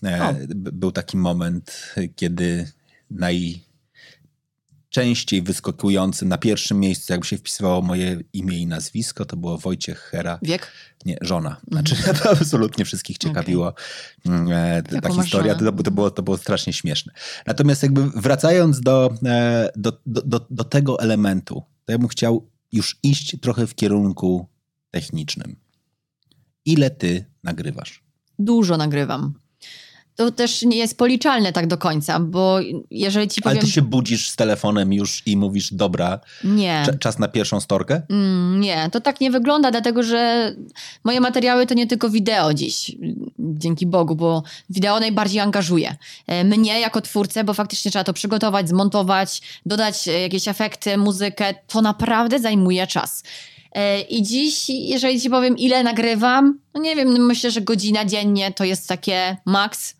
[SPEAKER 3] był taki moment, kiedy naj, częściej wyskakującym na pierwszym miejscu, jakby się wpisywało moje imię i nazwisko, to było Wojciech Hera.
[SPEAKER 1] Wiek?
[SPEAKER 3] Nie, żona. Znaczy mhm. to absolutnie wszystkich ciekawiło okay. E, ta historia. To, to, było, to było strasznie śmieszne. Natomiast jakby wracając do, e, do, do, do, do tego elementu, to ja bym chciał już iść trochę w kierunku technicznym. Ile ty nagrywasz?
[SPEAKER 1] Dużo nagrywam to też nie jest policzalne tak do końca, bo jeżeli ci powiem...
[SPEAKER 3] Ale ty się budzisz z telefonem już i mówisz, dobra,
[SPEAKER 1] nie.
[SPEAKER 3] czas na pierwszą storkę?
[SPEAKER 1] Mm, nie, to tak nie wygląda, dlatego że moje materiały to nie tylko wideo dziś, dzięki Bogu, bo wideo najbardziej angażuje. E, mnie jako twórcę, bo faktycznie trzeba to przygotować, zmontować, dodać e, jakieś efekty, muzykę, to naprawdę zajmuje czas. E, I dziś, jeżeli ci powiem, ile nagrywam, no nie wiem, myślę, że godzina dziennie to jest takie maks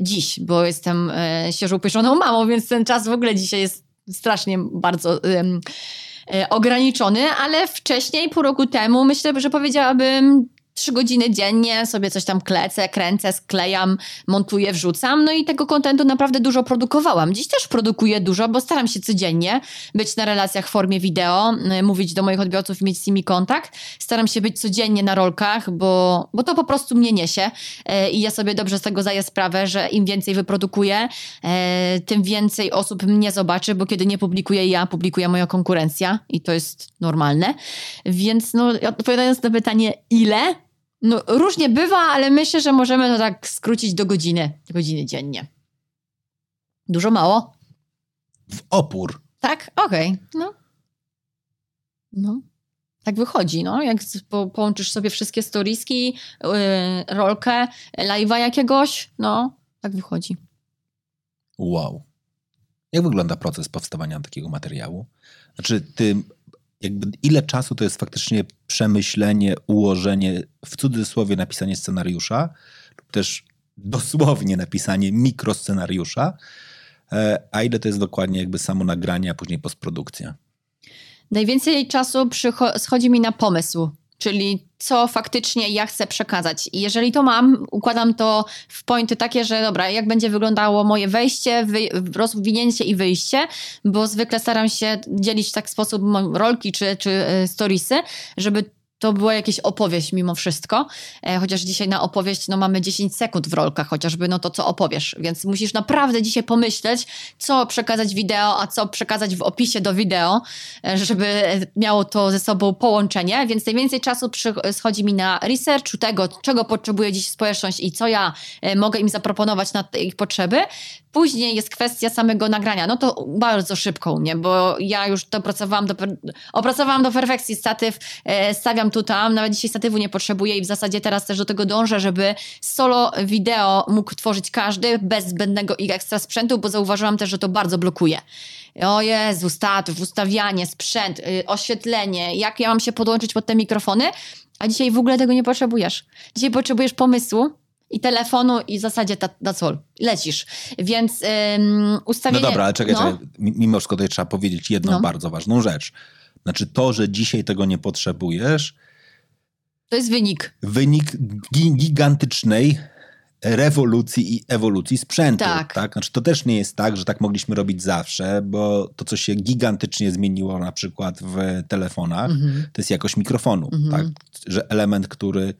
[SPEAKER 1] dziś, bo jestem e, świeżo upieczoną mamą, więc ten czas w ogóle dzisiaj jest strasznie bardzo e, ograniczony, ale wcześniej, pół roku temu, myślę, że powiedziałabym trzy godziny dziennie sobie coś tam klecę, kręcę, sklejam, montuję, wrzucam. No i tego kontentu naprawdę dużo produkowałam. Dziś też produkuję dużo, bo staram się codziennie być na relacjach w formie wideo, y, mówić do moich odbiorców mieć z nimi kontakt. Staram się być codziennie na rolkach, bo, bo to po prostu mnie niesie y, i ja sobie dobrze z tego zdaję sprawę, że im więcej wyprodukuję, y, tym więcej osób mnie zobaczy, bo kiedy nie publikuję ja, publikuje moja konkurencja i to jest normalne. Więc no, odpowiadając na pytanie ile, no, różnie bywa, ale myślę, że możemy to tak skrócić do godziny, godziny dziennie. Dużo mało?
[SPEAKER 3] W opór.
[SPEAKER 1] Tak? Okej. Okay. No. No. Tak wychodzi, no. Jak po, połączysz sobie wszystkie storiski, yy, rolkę, live'a jakiegoś, no, tak wychodzi.
[SPEAKER 3] Wow. Jak wygląda proces powstawania takiego materiału? Znaczy, ty jakby ile czasu to jest faktycznie przemyślenie, ułożenie, w cudzysłowie napisanie scenariusza, lub też dosłownie napisanie mikroscenariusza, e, a ile to jest dokładnie jakby samo nagranie, a później postprodukcja?
[SPEAKER 1] Najwięcej czasu schodzi mi na pomysł czyli co faktycznie ja chcę przekazać. I jeżeli to mam, układam to w pointy takie, że dobra, jak będzie wyglądało moje wejście, wy, rozwinięcie i wyjście, bo zwykle staram się dzielić w tak sposób rolki czy, czy e, storiesy, żeby to była jakaś opowieść mimo wszystko, e, chociaż dzisiaj na opowieść no, mamy 10 sekund w rolkach chociażby, no to co opowiesz, więc musisz naprawdę dzisiaj pomyśleć, co przekazać wideo, a co przekazać w opisie do wideo, e, żeby miało to ze sobą połączenie, więc najwięcej czasu schodzi mi na research tego, czego potrzebuje dziś społeczność i co ja e, mogę im zaproponować na ich potrzeby. Później jest kwestia samego nagrania, no to bardzo szybko u mnie, bo ja już to opracowałam do, opracowałam do perfekcji statyw, e, stawiam tu tam, nawet dzisiaj statywu nie potrzebuję i w zasadzie teraz też do tego dążę, żeby solo wideo mógł tworzyć każdy bez zbędnego i ekstra sprzętu, bo zauważyłam też, że to bardzo blokuje. O Jezu, statyw, ustawianie, sprzęt, y, oświetlenie, jak ja mam się podłączyć pod te mikrofony, a dzisiaj w ogóle tego nie potrzebujesz. Dzisiaj potrzebujesz pomysłu, i telefonu i w zasadzie na all. Lecisz. Więc ym, ustawienie...
[SPEAKER 3] No dobra, ale czekaj, no. czekaj. Mimo wszystko tutaj trzeba powiedzieć jedną no. bardzo ważną rzecz. Znaczy to, że dzisiaj tego nie potrzebujesz...
[SPEAKER 1] To jest wynik.
[SPEAKER 3] Wynik gigantycznej rewolucji i ewolucji sprzętu. Tak. tak. Znaczy to też nie jest tak, że tak mogliśmy robić zawsze, bo to, co się gigantycznie zmieniło na przykład w telefonach, mhm. to jest jakość mikrofonu. Mhm. Tak? Że element, który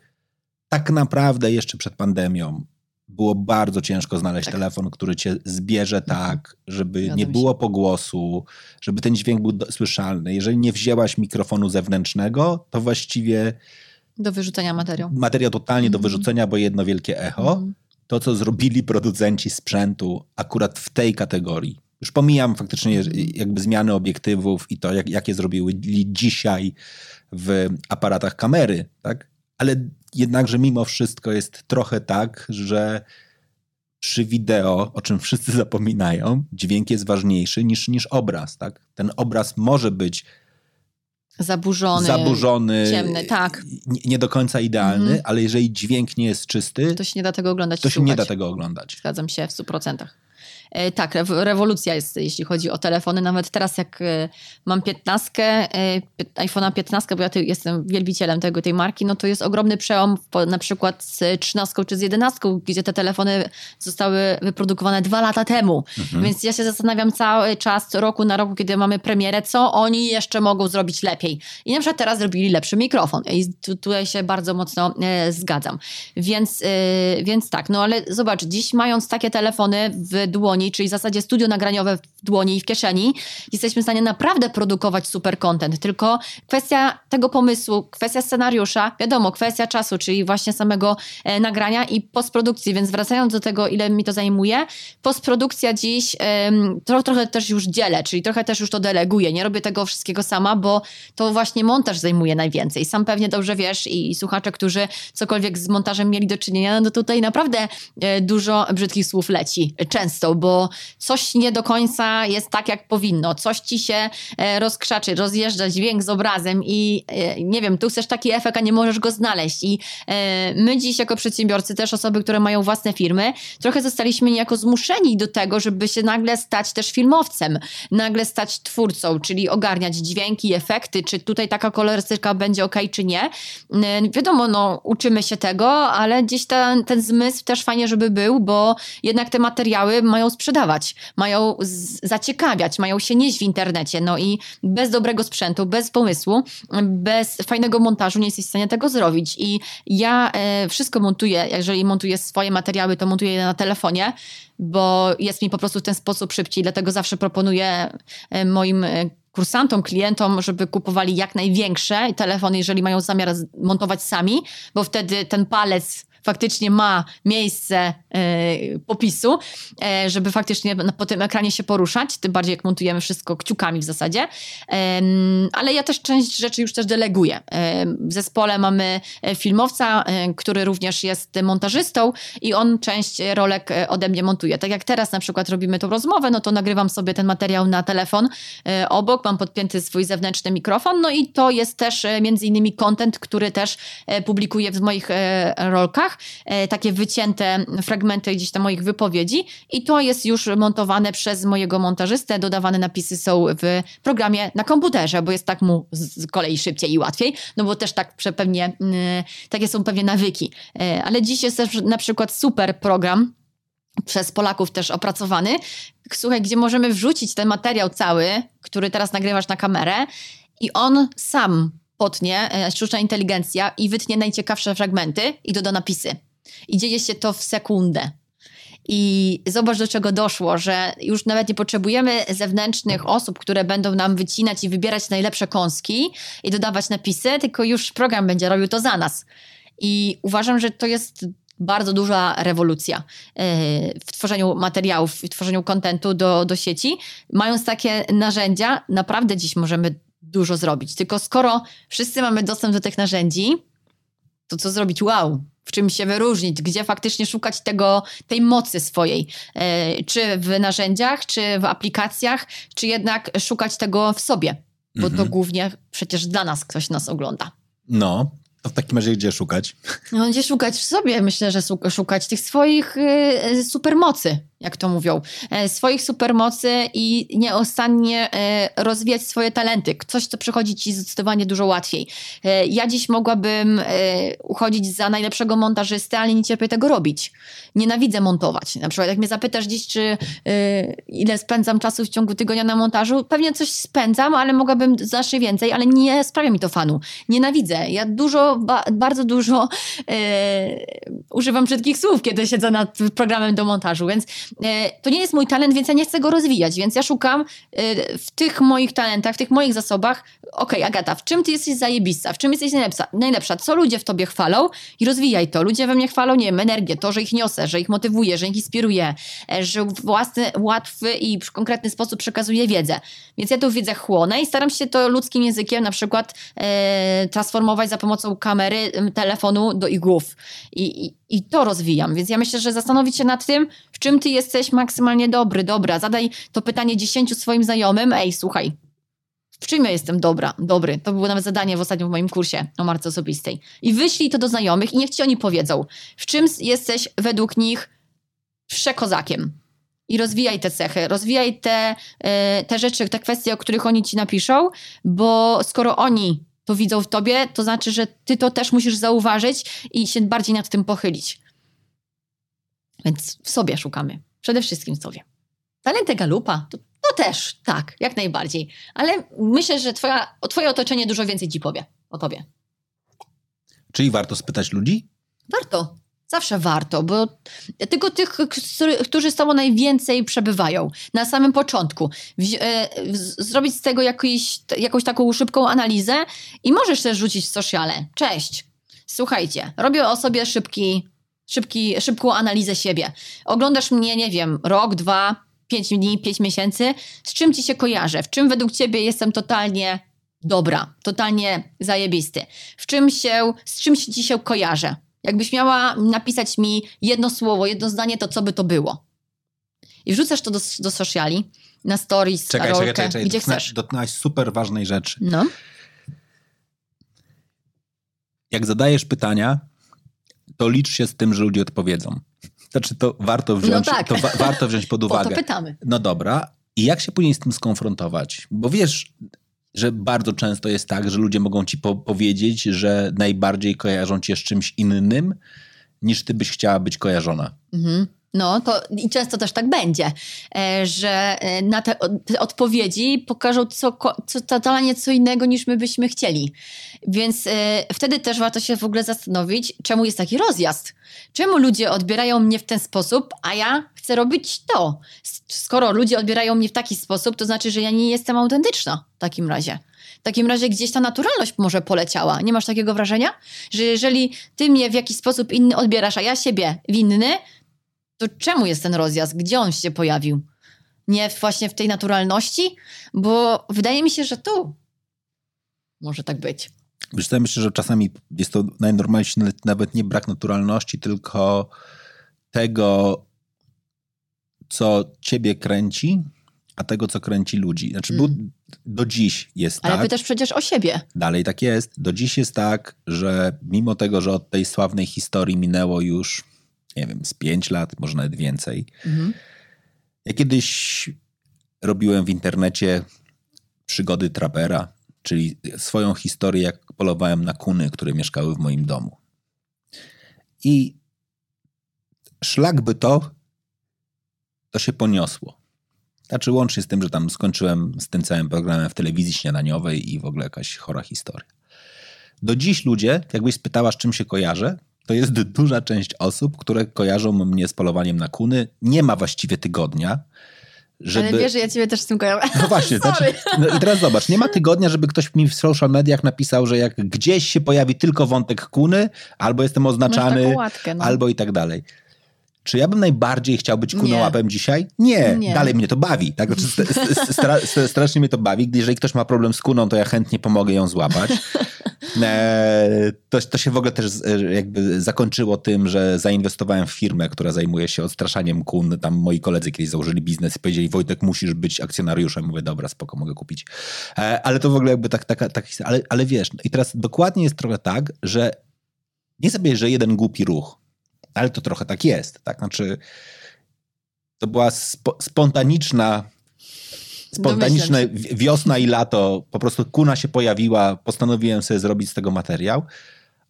[SPEAKER 3] tak naprawdę jeszcze przed pandemią było bardzo ciężko znaleźć tak. telefon, który cię zbierze mhm. tak, żeby nie było pogłosu, żeby ten dźwięk był słyszalny. Jeżeli nie wzięłaś mikrofonu zewnętrznego, to właściwie
[SPEAKER 1] do wyrzucenia materiał.
[SPEAKER 3] Materiał totalnie do mhm. wyrzucenia, bo jedno wielkie echo. Mhm. To, co zrobili producenci sprzętu akurat w tej kategorii. Już pomijam faktycznie jakby zmiany obiektywów i to, jak, jakie zrobiły dzisiaj w aparatach kamery, tak? Ale jednakże mimo wszystko jest trochę tak, że przy wideo, o czym wszyscy zapominają, dźwięk jest ważniejszy niż, niż obraz. Tak? Ten obraz może być
[SPEAKER 1] zaburzony,
[SPEAKER 3] zaburzony
[SPEAKER 1] ciemny, tak.
[SPEAKER 3] Nie, nie do końca idealny, mhm. ale jeżeli dźwięk nie jest czysty,
[SPEAKER 1] to się nie da tego oglądać.
[SPEAKER 3] To się nie da tego oglądać.
[SPEAKER 1] Zgadzam się w 100%. E, tak, rewolucja jest, jeśli chodzi o telefony. Nawet teraz, jak e, mam 15, iPhone'a 15, bo ja jestem wielbicielem tego, tej marki, no to jest ogromny przełom na przykład z 13 czy z 11, gdzie te telefony zostały wyprodukowane dwa lata temu. Mhm. Więc ja się zastanawiam cały czas, roku na roku, kiedy mamy premierę, co oni jeszcze mogą zrobić lepiej. I na przykład teraz zrobili lepszy mikrofon. I tutaj się bardzo mocno e, zgadzam. Więc, więc tak, no ale zobacz, dziś mając takie telefony w dłoni, dłoni, czyli w zasadzie studio nagraniowe w dłoni i w kieszeni, jesteśmy w stanie naprawdę produkować super content. Tylko kwestia tego pomysłu, kwestia scenariusza, wiadomo, kwestia czasu, czyli właśnie samego e, nagrania i postprodukcji. Więc wracając do tego, ile mi to zajmuje, postprodukcja dziś e, to, trochę też już dzielę, czyli trochę też już to deleguję. Nie robię tego wszystkiego sama, bo to właśnie montaż zajmuje najwięcej. Sam pewnie dobrze wiesz i, i słuchacze, którzy cokolwiek z montażem mieli do czynienia, no tutaj naprawdę e, dużo brzydkich słów leci. Często, bo coś nie do końca jest tak, jak powinno. Coś ci się e, rozkrzaczy, rozjeżdża dźwięk z obrazem i e, nie wiem, tu chcesz taki efekt, a nie możesz go znaleźć. I e, my dziś jako przedsiębiorcy, też osoby, które mają własne firmy, trochę zostaliśmy niejako zmuszeni do tego, żeby się nagle stać też filmowcem, nagle stać twórcą, czyli ogarniać dźwięki, efekty, czy tutaj taka kolorystyka będzie ok, czy nie. Wiadomo, no, uczymy się tego, ale gdzieś ten, ten zmysł też fajnie, żeby był, bo jednak te materiały mają sprzedawać mają zaciekawiać, mają się nieść w internecie. No i bez dobrego sprzętu, bez pomysłu, bez fajnego montażu nie jesteś w stanie tego zrobić. I ja e, wszystko montuję, jeżeli montuję swoje materiały, to montuję je na telefonie, bo jest mi po prostu w ten sposób szybciej, dlatego zawsze proponuję e, moim e, kursantom, klientom, żeby kupowali jak największe telefony, jeżeli mają zamiar montować sami, bo wtedy ten palec faktycznie ma miejsce e, popisu, e, żeby faktycznie po tym ekranie się poruszać, tym bardziej jak montujemy wszystko kciukami w zasadzie. Ale ja też część rzeczy już też deleguję. W zespole mamy e, filmowca, który również jest montażystą i on część rolek ode mnie montuje. Tak jak teraz na przykład robimy tą rozmowę, no to nagrywam sobie ten materiał na telefon obok, mam podpięty swój zewnętrzny mikrofon, no i to jest też między innymi content, który też publikuję w moich rolkach. E, takie wycięte fragmenty gdzieś tam moich wypowiedzi i to jest już montowane przez mojego montażystę. Dodawane napisy są w programie na komputerze, bo jest tak mu z kolei szybciej i łatwiej, no bo też tak pewnie, mm, takie są pewnie nawyki. E, ale dziś jest też na przykład super program, przez Polaków też opracowany. Słuchaj, gdzie możemy wrzucić ten materiał cały, który teraz nagrywasz na kamerę i on sam potnie e, sztuczna inteligencja i wytnie najciekawsze fragmenty i doda napisy. I dzieje się to w sekundę. I zobacz, do czego doszło, że już nawet nie potrzebujemy zewnętrznych osób, które będą nam wycinać i wybierać najlepsze kąski i dodawać napisy, tylko już program będzie robił to za nas. I uważam, że to jest bardzo duża rewolucja e, w tworzeniu materiałów, w tworzeniu kontentu do, do sieci. Mając takie narzędzia, naprawdę dziś możemy dużo zrobić. Tylko skoro wszyscy mamy dostęp do tych narzędzi, to co zrobić? Wow, w czym się wyróżnić, gdzie faktycznie szukać tego, tej mocy swojej, e, czy w narzędziach, czy w aplikacjach, czy jednak szukać tego w sobie, bo
[SPEAKER 3] Mhm.
[SPEAKER 1] to głównie przecież dla nas ktoś nas ogląda.
[SPEAKER 3] No, to w takim razie gdzie szukać?
[SPEAKER 1] No, gdzie szukać w sobie? Myślę, że szukać tych swoich y, supermocy, jak to mówią. E, swoich supermocy i nieustannie e, rozwijać swoje talenty. Coś, co przychodzi ci zdecydowanie dużo łatwiej. E, ja dziś mogłabym uchodzić za najlepszego montażystę, ale nie cierpię tego robić. Nienawidzę montować. Na przykład jak mnie zapytasz dziś, czy ile spędzam czasu w ciągu tygodnia na montażu, pewnie coś spędzam, ale mogłabym znacznie więcej, ale nie sprawia mi to fanu. Nienawidzę. Ja dużo, ba, bardzo dużo używam brzydkich słów, kiedy siedzę nad programem do montażu, więc to nie jest mój talent, więc ja nie chcę go rozwijać, więc ja szukam e, w tych moich talentach, w tych moich zasobach, okej Agata, w czym ty jesteś zajebista, w czym jesteś najlepsza, najlepsza, co ludzie w tobie chwalą i rozwijaj to. Ludzie we mnie chwalą, nie wiem, energię, to, że ich niosę, że ich motywuję, że ich inspiruję, e, że w własny, łatwy i konkretny sposób przekazuję wiedzę. Więc ja tą wiedzę chłonę i staram się to ludzkim językiem na przykład e, transformować za pomocą kamery, telefonu do ich głów. I, i, I to rozwijam. Więc ja myślę, że zastanowić się nad tym, w czym ty jesteś maksymalnie dobry, dobra. Zadaj to pytanie dziesięciu swoim znajomym. Ej, słuchaj, w czym ja jestem dobra, dobry? To było nawet zadanie w ostatnim moim kursie o marce osobistej. I wyślij to do znajomych i niech ci oni powiedzą, w czym jesteś według nich przekozakiem. I rozwijaj te cechy, rozwijaj te, e, te rzeczy, te kwestie, o których oni ci napiszą, bo skoro oni to widzą w tobie, to znaczy, że ty to też musisz zauważyć i się bardziej nad tym pochylić. Więc w sobie szukamy. Przede wszystkim w sobie. Talenty galupa, to, to też, tak, jak najbardziej. Ale myślę, że twoja, o twoje otoczenie dużo więcej ci powie o tobie.
[SPEAKER 3] Czyli warto spytać ludzi?
[SPEAKER 1] Warto. Zawsze warto, bo tylko tych, którzy- z tobą najwięcej przebywają na samym początku. Wzi- e, zrobić z tego jakiś, jakąś taką szybką analizę i możesz też rzucić w sociale. Cześć. Słuchajcie, robię o sobie szybki, szybki, szybką analizę siebie. Oglądasz mnie, nie wiem, rok, dwa, pięć dni, pięć miesięcy. Z czym ci się kojarzę? W czym według ciebie jestem totalnie dobra, totalnie zajebisty? W czym się, z czym ci się kojarzę? Jakbyś miała napisać mi jedno słowo, jedno zdanie, to co by to było? I wrzucasz to do, do sociali, na stories,
[SPEAKER 3] Czekaj,
[SPEAKER 1] rolkę,
[SPEAKER 3] czekaj, czekaj.
[SPEAKER 1] gdzie
[SPEAKER 3] Dotknę-
[SPEAKER 1] chcesz.
[SPEAKER 3] Dotknęłaś super ważnej rzeczy.
[SPEAKER 1] No,
[SPEAKER 3] Jak zadajesz pytania, to licz się z tym, że ludzie odpowiedzą. Znaczy, to warto wziąć,
[SPEAKER 1] No tak.
[SPEAKER 3] to wa- warto wziąć pod
[SPEAKER 1] po to
[SPEAKER 3] uwagę.
[SPEAKER 1] pytamy.
[SPEAKER 3] No dobra. I jak się później z tym skonfrontować? Bo wiesz, że bardzo często jest tak, że ludzie mogą ci po- powiedzieć, że najbardziej kojarzą cię z czymś innym, niż ty byś chciała być kojarzona.
[SPEAKER 1] Mhm. No, to i często też tak będzie, e, że e, na te, od- te odpowiedzi pokażą co, co totalnie co innego niż my byśmy chcieli. Więc e, wtedy też warto się w ogóle zastanowić, czemu jest taki rozjazd. Czemu ludzie odbierają mnie w ten sposób, a ja chcę robić to. Skoro ludzie odbierają mnie w taki sposób, to znaczy, że ja nie jestem autentyczna w takim razie. W takim razie gdzieś ta naturalność może poleciała. Nie masz takiego wrażenia? Że jeżeli ty mnie w jakiś sposób inny odbierasz, a ja siebie w inny, to czemu jest ten rozjazd? Gdzie on się pojawił? Nie właśnie w tej naturalności? Bo wydaje mi się, że tu może tak być.
[SPEAKER 3] Wiesz ja myślę, że czasami jest to najnormalniejszy nawet nie brak naturalności, tylko tego, co ciebie kręci, a tego, co kręci ludzi. Znaczy,
[SPEAKER 1] Mm.
[SPEAKER 3] do dziś jest
[SPEAKER 1] Ale
[SPEAKER 3] tak,
[SPEAKER 1] pytasz przecież o siebie.
[SPEAKER 3] dalej tak jest, do dziś jest tak, że mimo tego, że od tej sławnej historii minęło już, nie wiem, z pięć lat, może nawet więcej,
[SPEAKER 1] Mhm.
[SPEAKER 3] ja kiedyś robiłem w internecie przygody trapera, czyli swoją historię, jak polowałem na kuny, które mieszkały w moim domu. I szlak by to, to się poniosło. Znaczy łącznie z tym, że tam skończyłem z tym całym programem w telewizji śniadaniowej i w ogóle jakaś chora historia. Do dziś ludzie, jakbyś spytała, z czym się kojarzę, to jest duża część osób, które kojarzą mnie z polowaniem na kuny. Nie ma właściwie tygodnia, żeby...
[SPEAKER 1] Ale wiesz, że ja ciebie też z tym kojarzę.
[SPEAKER 3] No właśnie, znaczy, no i teraz zobacz, nie ma tygodnia, żeby ktoś mi w social mediach napisał, że jak gdzieś się pojawi tylko wątek kuny, albo jestem oznaczany,
[SPEAKER 1] łatkę, no.
[SPEAKER 3] albo i tak dalej. Czy ja bym najbardziej chciał być kunołapem dzisiaj? Nie.
[SPEAKER 1] Nie.
[SPEAKER 3] Dalej mnie to bawi. Tak? Znaczy, st- st- stra- st- strasznie mnie to bawi. Jeżeli ktoś ma problem z kuną, to ja chętnie pomogę ją złapać. E, to, to się w ogóle też e, jakby zakończyło tym, że zainwestowałem w firmę, która zajmuje się odstraszaniem kun. Tam moi koledzy kiedyś założyli biznes i powiedzieli, Wojtek, musisz być akcjonariuszem. Mówię, dobra, spoko, mogę kupić. E, ale to w ogóle jakby tak, taka, tak, ale, ale wiesz, i teraz dokładnie jest trochę tak, że nie sobie, że jeden głupi ruch, ale to trochę tak jest. Tak? Znaczy, to była spo, spontaniczna, spontaniczne wi- wiosna i lato. Po prostu kuna się pojawiła, postanowiłem sobie zrobić z tego materiał,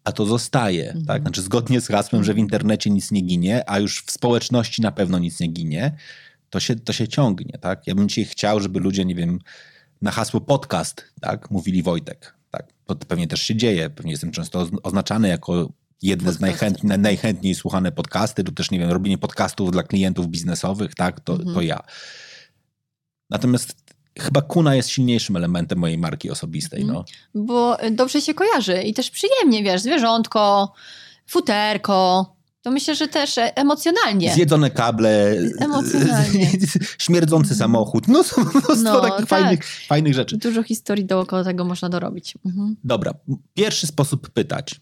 [SPEAKER 3] a to zostaje. Tak? Znaczy, zgodnie z hasłem, że w internecie nic nie ginie, a już w społeczności na pewno nic nie ginie, to się, to się ciągnie. Tak? Ja bym dzisiaj chciał, żeby ludzie, nie wiem, na hasło podcast, tak, mówili Wojtek. Tak, to pewnie też się dzieje. Pewnie jestem często oz- oznaczany jako jedne z najchętniej, najchętniej słuchane podcasty, lub też, nie wiem, robienie podcastów dla klientów biznesowych, tak, to, to ja. Natomiast chyba kuna jest silniejszym elementem mojej marki osobistej. No.
[SPEAKER 1] Bo dobrze się kojarzy i też przyjemnie, wiesz, zwierzątko, futerko. To myślę, że też e, emocjonalnie.
[SPEAKER 3] Zjedzone kable,
[SPEAKER 1] Emocjonalnie.
[SPEAKER 3] śmierdzący samochód, no są mnóstwo
[SPEAKER 1] No,
[SPEAKER 3] takich
[SPEAKER 1] tak.
[SPEAKER 3] fajnych, fajnych rzeczy.
[SPEAKER 1] Dużo historii dookoła tego można dorobić. Mhm.
[SPEAKER 3] Dobra, pierwszy sposób pytać.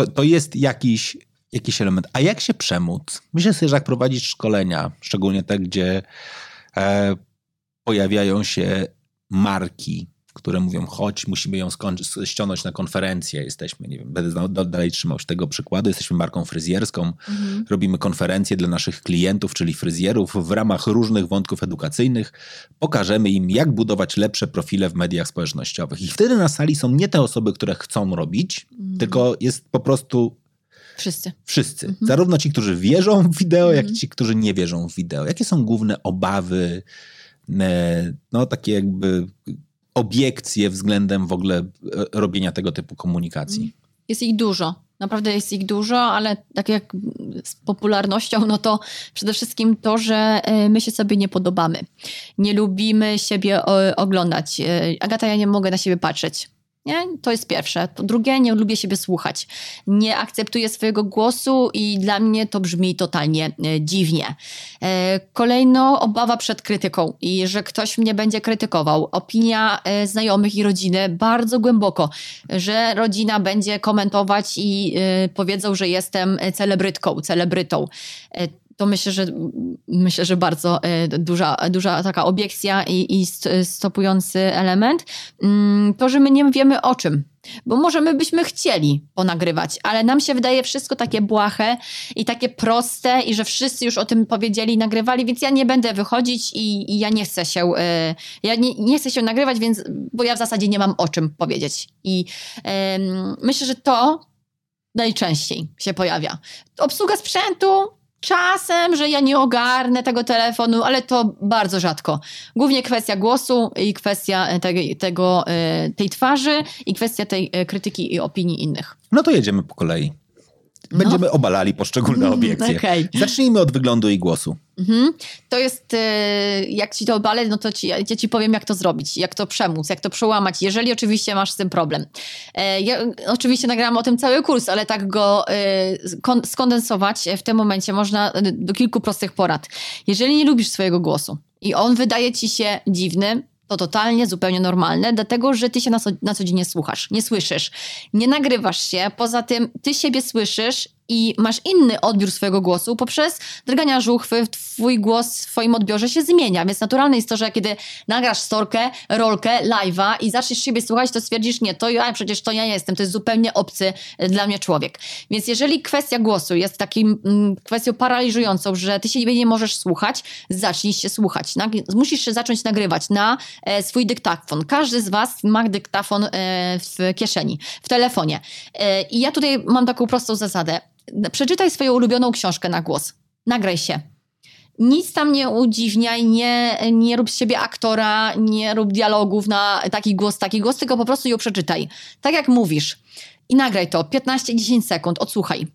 [SPEAKER 3] To, to jest jakiś, jakiś element. A jak się przemóc? Myślę sobie, że jak prowadzić szkolenia, szczególnie te, gdzie e, pojawiają się marki, które mówią, chodź, musimy ją skończyć, ściągnąć na konferencję. Jesteśmy, nie wiem, będę da- dalej trzymał się tego przykładu. Jesteśmy marką fryzjerską, robimy konferencje dla naszych klientów, czyli fryzjerów, w ramach różnych wątków edukacyjnych. Pokażemy im, jak budować lepsze profile w mediach społecznościowych. I wtedy na sali są nie te osoby, które chcą robić, tylko jest po prostu
[SPEAKER 1] Wszyscy.
[SPEAKER 3] wszyscy. Zarówno ci, którzy wierzą w wideo, jak i ci, którzy nie wierzą w wideo. Jakie są główne obawy, e, no takie jakby obiekcje względem w ogóle e, robienia tego typu komunikacji?
[SPEAKER 1] Jest ich dużo. Naprawdę jest ich dużo, ale tak jak z popularnością, no to przede wszystkim to, że e, my się sobie nie podobamy. Nie lubimy siebie o, oglądać. E, Agata, ja nie mogę na siebie patrzeć. Nie? To jest pierwsze. Po drugie, nie lubię siebie słuchać. Nie akceptuję swojego głosu i dla mnie to brzmi totalnie e, dziwnie. E, Kolejno obawa przed krytyką i że ktoś mnie będzie krytykował. Opinia e, znajomych i rodziny bardzo głęboko, że rodzina będzie komentować i powiedzą, że jestem celebrytką, celebrytą. To myślę, że myślę, że bardzo e, duża, duża taka obiekcja i, i st- stopujący element. Mm, To, że my nie wiemy o czym. Bo może my byśmy chcieli ponagrywać, ale nam się wydaje wszystko takie błahe i takie proste i że wszyscy już o tym powiedzieli, nagrywali, więc ja nie będę wychodzić i, i ja nie chcę się, e, ja nie, nie chcę się nagrywać, więc, bo ja w zasadzie nie mam o czym powiedzieć. I em, myślę, że to najczęściej się pojawia. Obsługa sprzętu, czasem, że ja nie ogarnę tego telefonu, ale to bardzo rzadko. Głównie kwestia głosu i kwestia e, tej, tego, e, tej twarzy i kwestia tej e, krytyki i opinii innych.
[SPEAKER 3] No to jedziemy po kolei. Będziemy obalali poszczególne obiekcje.
[SPEAKER 1] No. Okej.
[SPEAKER 3] Zacznijmy od wyglądu i głosu.
[SPEAKER 1] Mhm. To jest, e, jak ci to obalę, no to ci, ja ci powiem, jak to zrobić, jak to przemóc, jak to przełamać, jeżeli oczywiście masz z tym problem. E, Ja oczywiście nagrałam o tym cały kurs, ale tak go skon- skondensować w tym momencie można e, do kilku prostych porad. Jeżeli nie lubisz swojego głosu i on wydaje ci się dziwny, to totalnie, zupełnie normalne, dlatego że ty się na co, na co dzień nie słuchasz, nie słyszysz, nie nagrywasz się, poza tym ty siebie słyszysz i masz inny odbiór swojego głosu poprzez drgania żuchwy, twój głos w twoim odbiorze się zmienia, więc naturalne jest to, że kiedy nagrasz storkę, rolkę, live'a i zaczniesz siebie słuchać, to stwierdzisz, nie, to ja, przecież to ja jestem, to jest zupełnie obcy e, dla mnie człowiek. Więc jeżeli kwestia głosu jest takim mm, kwestią paraliżującą, że ty siebie nie możesz słuchać, zacznij się słuchać. Nag- musisz się zacząć nagrywać na e, swój dyktafon. Każdy z was ma dyktafon e, w kieszeni, w telefonie. E, I ja tutaj mam taką prostą zasadę. Przeczytaj swoją ulubioną książkę na głos. Nagraj się. Nic tam nie udziwniaj, nie, nie rób z siebie aktora, nie rób dialogów na taki głos, taki głos, tylko po prostu ją przeczytaj. Tak jak mówisz. i nagraj to 15-10 sekund, odsłuchaj.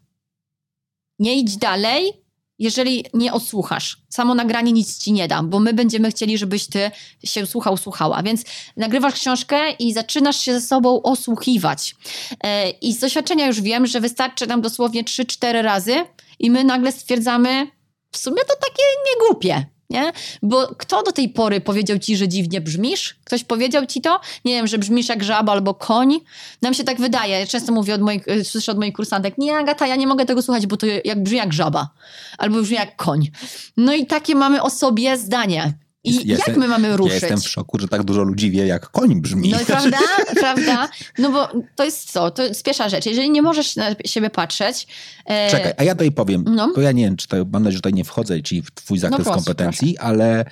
[SPEAKER 1] Nie idź dalej, jeżeli nie odsłuchasz. Samo nagranie nic ci nie da, bo my będziemy chcieli, żebyś ty się słuchał, słuchała. Więc nagrywasz książkę i zaczynasz się ze sobą osłuchiwać. E, I z doświadczenia już wiem, że wystarczy nam dosłownie 3-4 razy i my nagle stwierdzamy, w sumie to takie niegłupie nie? Bo kto do tej pory powiedział ci, że dziwnie brzmisz? Ktoś powiedział ci to? Nie wiem, że brzmisz jak żaba albo koń? Nam się tak wydaje. Ja często mówię od moich, y, słyszę od moich kursantek, nie Agata, ja nie mogę tego słuchać, bo to jak brzmi jak żaba. Albo brzmi jak koń. No i takie mamy o sobie zdanie. I
[SPEAKER 3] Ja
[SPEAKER 1] jak
[SPEAKER 3] jestem-
[SPEAKER 1] my mamy ruszyć?
[SPEAKER 3] Ja jestem w szoku, że tak dużo ludzi wie, jak koń brzmi.
[SPEAKER 1] No i prawda, prawda? No bo to jest co? To jest pierwsza rzecz. Jeżeli nie możesz na siebie patrzeć... e,
[SPEAKER 3] Czekaj, a ja tutaj powiem,
[SPEAKER 1] No.
[SPEAKER 3] bo ja nie wiem, czy to, mam nadzieję, że tutaj nie wchodzę ci w twój zakres
[SPEAKER 1] proszę,
[SPEAKER 3] kompetencji, ale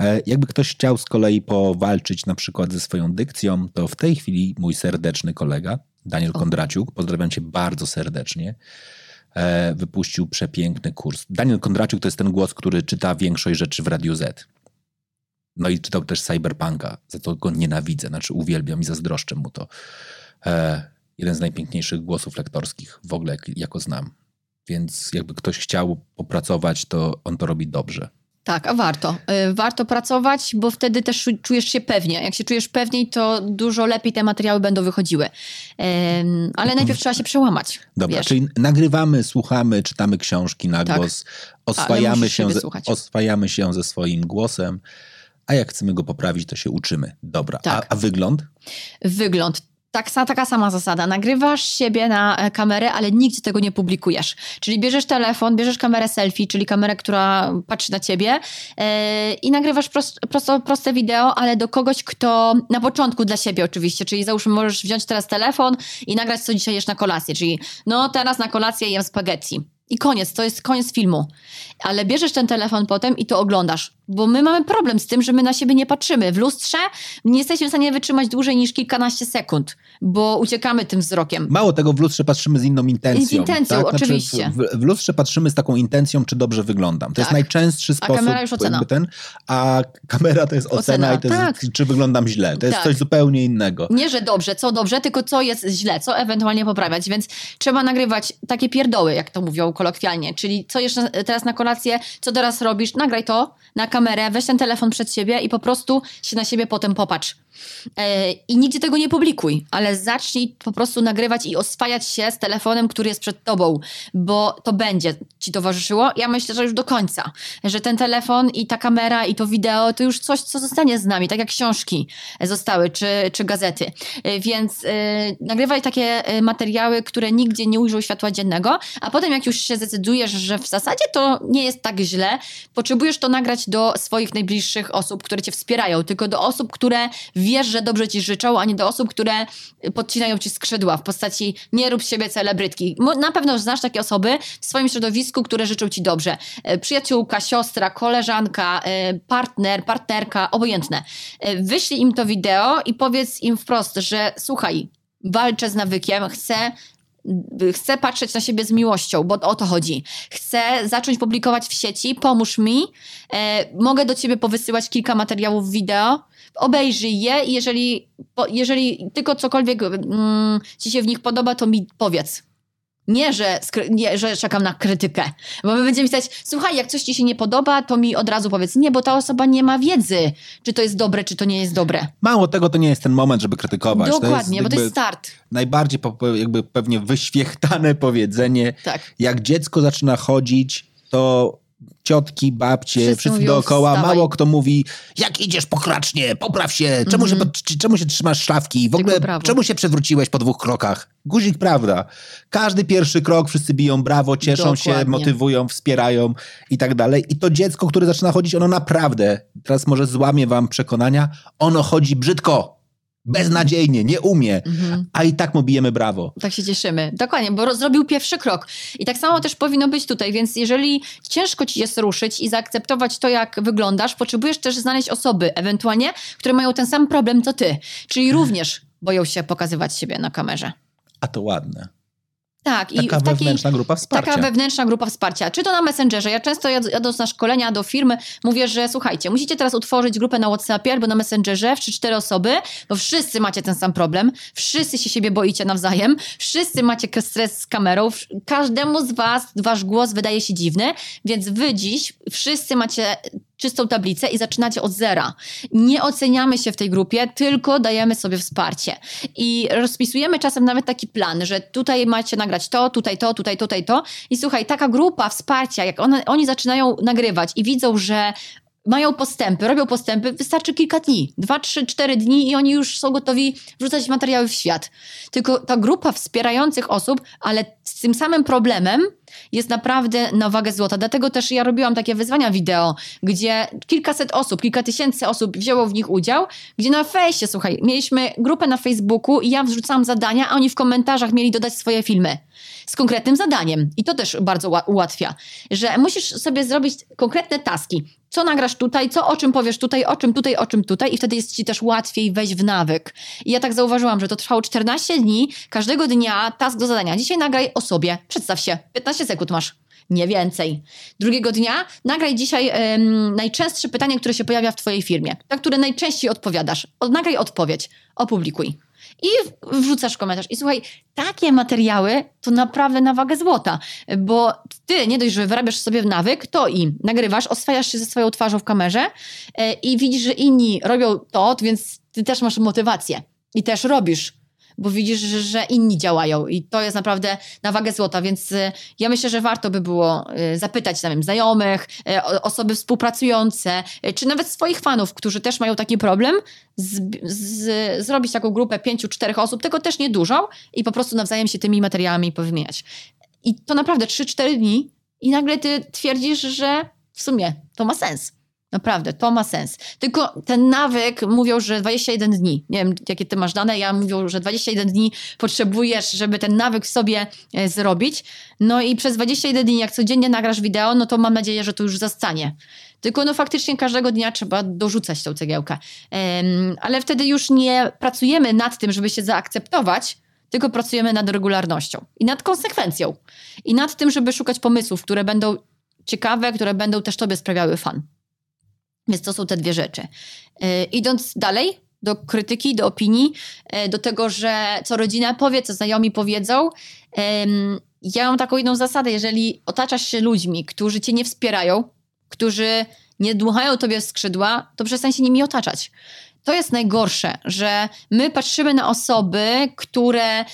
[SPEAKER 3] e, jakby ktoś chciał z kolei powalczyć na przykład ze swoją dykcją, to w tej chwili mój serdeczny kolega, Daniel Kondraciuk, pozdrawiam cię bardzo serdecznie, e, wypuścił przepiękny kurs. Daniel Kondraciuk to jest ten głos, który czyta większość rzeczy w Radiu Z. No i czytał też Cyberpunka, za to go nienawidzę, znaczy uwielbiam i zazdroszczę mu to. E, jeden z najpiękniejszych głosów lektorskich w ogóle, jak, jako znam. Więc jakby ktoś chciał popracować, to on to robi dobrze.
[SPEAKER 1] Tak, a warto. Y, Warto pracować, bo wtedy też czu- czujesz się pewnie. Jak się czujesz pewniej, to dużo lepiej te materiały będą wychodziły. Ale najpierw trzeba się przełamać.
[SPEAKER 3] Dobra,
[SPEAKER 1] wiesz.
[SPEAKER 3] czyli nagrywamy, słuchamy, czytamy książki na
[SPEAKER 1] Tak.
[SPEAKER 3] głos, oswajamy
[SPEAKER 1] musisz
[SPEAKER 3] się,
[SPEAKER 1] słuchać.
[SPEAKER 3] oswajamy się ze swoim głosem, a jak chcemy go poprawić, to się uczymy. Dobra,
[SPEAKER 1] Tak.
[SPEAKER 3] a, a wygląd?
[SPEAKER 1] Wygląd. Tak, taka sama zasada. Nagrywasz siebie na e, kamerę, ale nigdzie tego nie publikujesz. Czyli bierzesz telefon, bierzesz kamerę selfie, czyli kamerę, która patrzy na ciebie e, i nagrywasz prost, prosto, proste wideo, ale do kogoś, kto na początku dla siebie oczywiście. Czyli załóżmy, możesz wziąć teraz telefon i nagrać, co dzisiaj jesz na kolację. Czyli no teraz na kolację jem spaghetti. I koniec, to jest koniec filmu. Ale bierzesz ten telefon potem i to oglądasz. Bo my mamy problem z tym, że my na siebie nie patrzymy. W lustrze nie jesteśmy w stanie wytrzymać dłużej niż kilkanaście sekund, bo uciekamy tym wzrokiem.
[SPEAKER 3] Mało tego, w lustrze patrzymy z inną intencją.
[SPEAKER 1] Z intencją,
[SPEAKER 3] tak?
[SPEAKER 1] oczywiście.
[SPEAKER 3] w, w lustrze patrzymy z taką intencją, czy dobrze wyglądam. To jest
[SPEAKER 1] Tak.
[SPEAKER 3] najczęstszy
[SPEAKER 1] A
[SPEAKER 3] sposób.
[SPEAKER 1] kamera już ocena.
[SPEAKER 3] Ten, a kamera to jest ocena,
[SPEAKER 1] Ocena,
[SPEAKER 3] i to jest,
[SPEAKER 1] tak.
[SPEAKER 3] czy wyglądam źle. To jest
[SPEAKER 1] Tak.
[SPEAKER 3] coś zupełnie innego.
[SPEAKER 1] Nie, że dobrze, co dobrze, tylko co jest źle, co ewentualnie poprawiać. Więc trzeba nagrywać takie pierdoły, jak to mówią kolokwialnie. Czyli co jeszcze teraz na kolację, co teraz robisz, nagraj to na kamerę, weź ten telefon przed siebie i po prostu się na siebie potem popatrz. E, I nigdzie tego nie publikuj, ale zacznij po prostu nagrywać i oswajać się z telefonem, który jest przed tobą, bo to będzie ci towarzyszyło. Ja myślę, że już do końca, że ten telefon i ta kamera i to wideo to już coś, co zostanie z nami, tak jak książki zostały, czy, czy gazety. E, Więc e, nagrywaj takie materiały, które nigdzie nie ujrzą światła dziennego, a potem jak już się zdecydujesz, że w zasadzie to nie jest tak źle, potrzebujesz to nagrać do swoich najbliższych osób, które cię wspierają, tylko do osób, które wiesz, że dobrze ci życzą, a nie do osób, które podcinają ci skrzydła w postaci nie rób siebie celebrytki. Na pewno znasz takie osoby w swoim środowisku, które życzą ci dobrze. E, Przyjaciółka, siostra, koleżanka, e, partner, partnerka, obojętne. E, Wyślij im to wideo i powiedz im wprost, że słuchaj, walczę z nawykiem, chcę chcę patrzeć na siebie z miłością, bo o to chodzi. Chcę zacząć publikować w sieci, pomóż mi. E, mogę do ciebie powysyłać kilka materiałów wideo. Obejrzyj je i jeżeli, jeżeli tylko cokolwiek mm, ci się w nich podoba, to mi powiedz. Nie że, nie, że czekam na krytykę. Bo my będziemy pisać, słuchaj, jak coś ci się nie podoba, to mi od razu powiedz. Nie, bo ta osoba nie ma wiedzy, czy to jest dobre, czy to nie jest dobre.
[SPEAKER 3] Mało tego, to nie jest ten moment, żeby krytykować.
[SPEAKER 1] Dokładnie, bo to jest start.
[SPEAKER 3] najbardziej jakby pewnie wyświechtane powiedzenie.
[SPEAKER 1] Tak.
[SPEAKER 3] Jak dziecko zaczyna chodzić, to ciotki, babcie,
[SPEAKER 1] Wszyscy
[SPEAKER 3] wszyscy, dookoła,
[SPEAKER 1] wstawaj.
[SPEAKER 3] mało kto mówi, jak idziesz pokracznie, popraw się, czemu, się, pod- czemu się trzymasz szlafki, w ogóle czemu się przewróciłeś po dwóch krokach? Guzik, prawda. Każdy pierwszy krok, wszyscy biją brawo, cieszą się,
[SPEAKER 1] Dokładnie.
[SPEAKER 3] motywują, wspierają i tak dalej. I to dziecko, które zaczyna chodzić, ono naprawdę, teraz może złamie wam przekonania, ono chodzi brzydko, beznadziejnie, nie umie,
[SPEAKER 1] Mhm.
[SPEAKER 3] a i tak mu bijemy brawo.
[SPEAKER 1] Tak się cieszymy. Dokładnie, bo zrobił pierwszy krok. I tak samo też powinno być tutaj, więc jeżeli ciężko ci jest ruszyć i zaakceptować to, jak wyglądasz, potrzebujesz też znaleźć osoby, ewentualnie, które mają ten sam problem co ty. Czyli również boją się pokazywać siebie na kamerze.
[SPEAKER 3] A to ładne.
[SPEAKER 1] Tak, i
[SPEAKER 3] Taka
[SPEAKER 1] w takiej,
[SPEAKER 3] wewnętrzna grupa wsparcia.
[SPEAKER 1] Taka wewnętrzna grupa wsparcia. Czy to na Messengerze. Ja często jad- jadąc na szkolenia do firmy mówię, że słuchajcie, musicie teraz utworzyć grupę na WhatsAppie albo na Messengerze w 3-4 osoby, bo wszyscy macie ten sam problem, wszyscy się siebie boicie nawzajem, wszyscy macie stres z kamerą, każdemu z was wasz głos wydaje się dziwny, więc wy dziś wszyscy macie czystą tablicę i zaczynacie od zera. Nie oceniamy się w tej grupie, tylko dajemy sobie wsparcie. I rozpisujemy czasem nawet taki plan, że tutaj macie nagrać to, tutaj to, tutaj, tutaj to. I słuchaj, taka grupa wsparcia, jak one, oni zaczynają nagrywać i widzą, że mają postępy, robią postępy, wystarczy kilka dni, dwa, trzy, cztery dni i oni już są gotowi wrzucać materiały w świat. Tylko ta grupa wspierających osób, ale z tym samym problemem jest naprawdę na wagę złota. Dlatego też ja robiłam takie wyzwania wideo, gdzie kilkaset osób, kilka tysięcy osób wzięło w nich udział, gdzie na fejsie, słuchaj, mieliśmy grupę na Facebooku i ja wrzucałam zadania, a oni w komentarzach mieli dodać swoje filmy z konkretnym zadaniem. I to też bardzo ła- ułatwia, że musisz sobie zrobić konkretne taski. Co nagrasz tutaj, co o czym powiesz tutaj, o czym tutaj, o czym tutaj i wtedy jest ci też łatwiej wejść w nawyk. I ja tak zauważyłam, że to trwało 14 dni, każdego dnia task do zadania. Dzisiaj nagraj o sobie, przedstaw się, 15 sekund masz. Nie więcej. Drugiego dnia nagraj dzisiaj em, najczęstsze pytanie, które się pojawia w Twojej firmie, na które najczęściej odpowiadasz. Od, nagraj odpowiedź, opublikuj. I wrzucasz komentarz. I słuchaj, takie materiały to naprawdę na wagę złota, bo ty nie dość, że wyrabiasz sobie nawyk, to i nagrywasz, oswajasz się ze swoją twarzą w kamerze e, i widzisz, że inni robią to, więc ty też masz motywację i też robisz. Bo widzisz, że, inni działają i to jest naprawdę na wagę złota, więc y, ja myślę, że warto by było y, zapytać nie wiem, znajomych, y, osoby współpracujące, czy nawet swoich fanów, którzy też mają taki problem, z, z, zrobić taką grupę pięciu, czterech osób, tylko też nie dużą i po prostu nawzajem się tymi materiałami powymieniać. I to naprawdę 3-4 dni i nagle ty twierdzisz, że w sumie to ma sens. Naprawdę, to ma sens. Tylko ten nawyk mówią, że 21 dni. Nie wiem, jakie ty masz dane. Ja mówią, że 21 dni potrzebujesz, żeby ten nawyk sobie e, zrobić. No i przez 21 dni, jak codziennie nagrasz wideo, no to mam nadzieję, że to już zostanie. Tylko no faktycznie każdego dnia trzeba dorzucać tą cegiełkę. Em, ale wtedy już nie pracujemy nad tym, żeby się zaakceptować, tylko pracujemy nad regularnością i nad konsekwencją. I nad tym, żeby szukać pomysłów, które będą ciekawe, które będą też tobie sprawiały fan. Więc to są te dwie rzeczy. Yy, idąc dalej do krytyki, do opinii, yy, do tego, że co rodzina powie, co znajomi powiedzą. Ja mam taką jedną zasadę, jeżeli otaczasz się ludźmi, którzy cię nie wspierają, którzy nie dmuchają tobie w skrzydła, to przestań się nimi otaczać. To jest najgorsze, że my patrzymy na osoby, które e,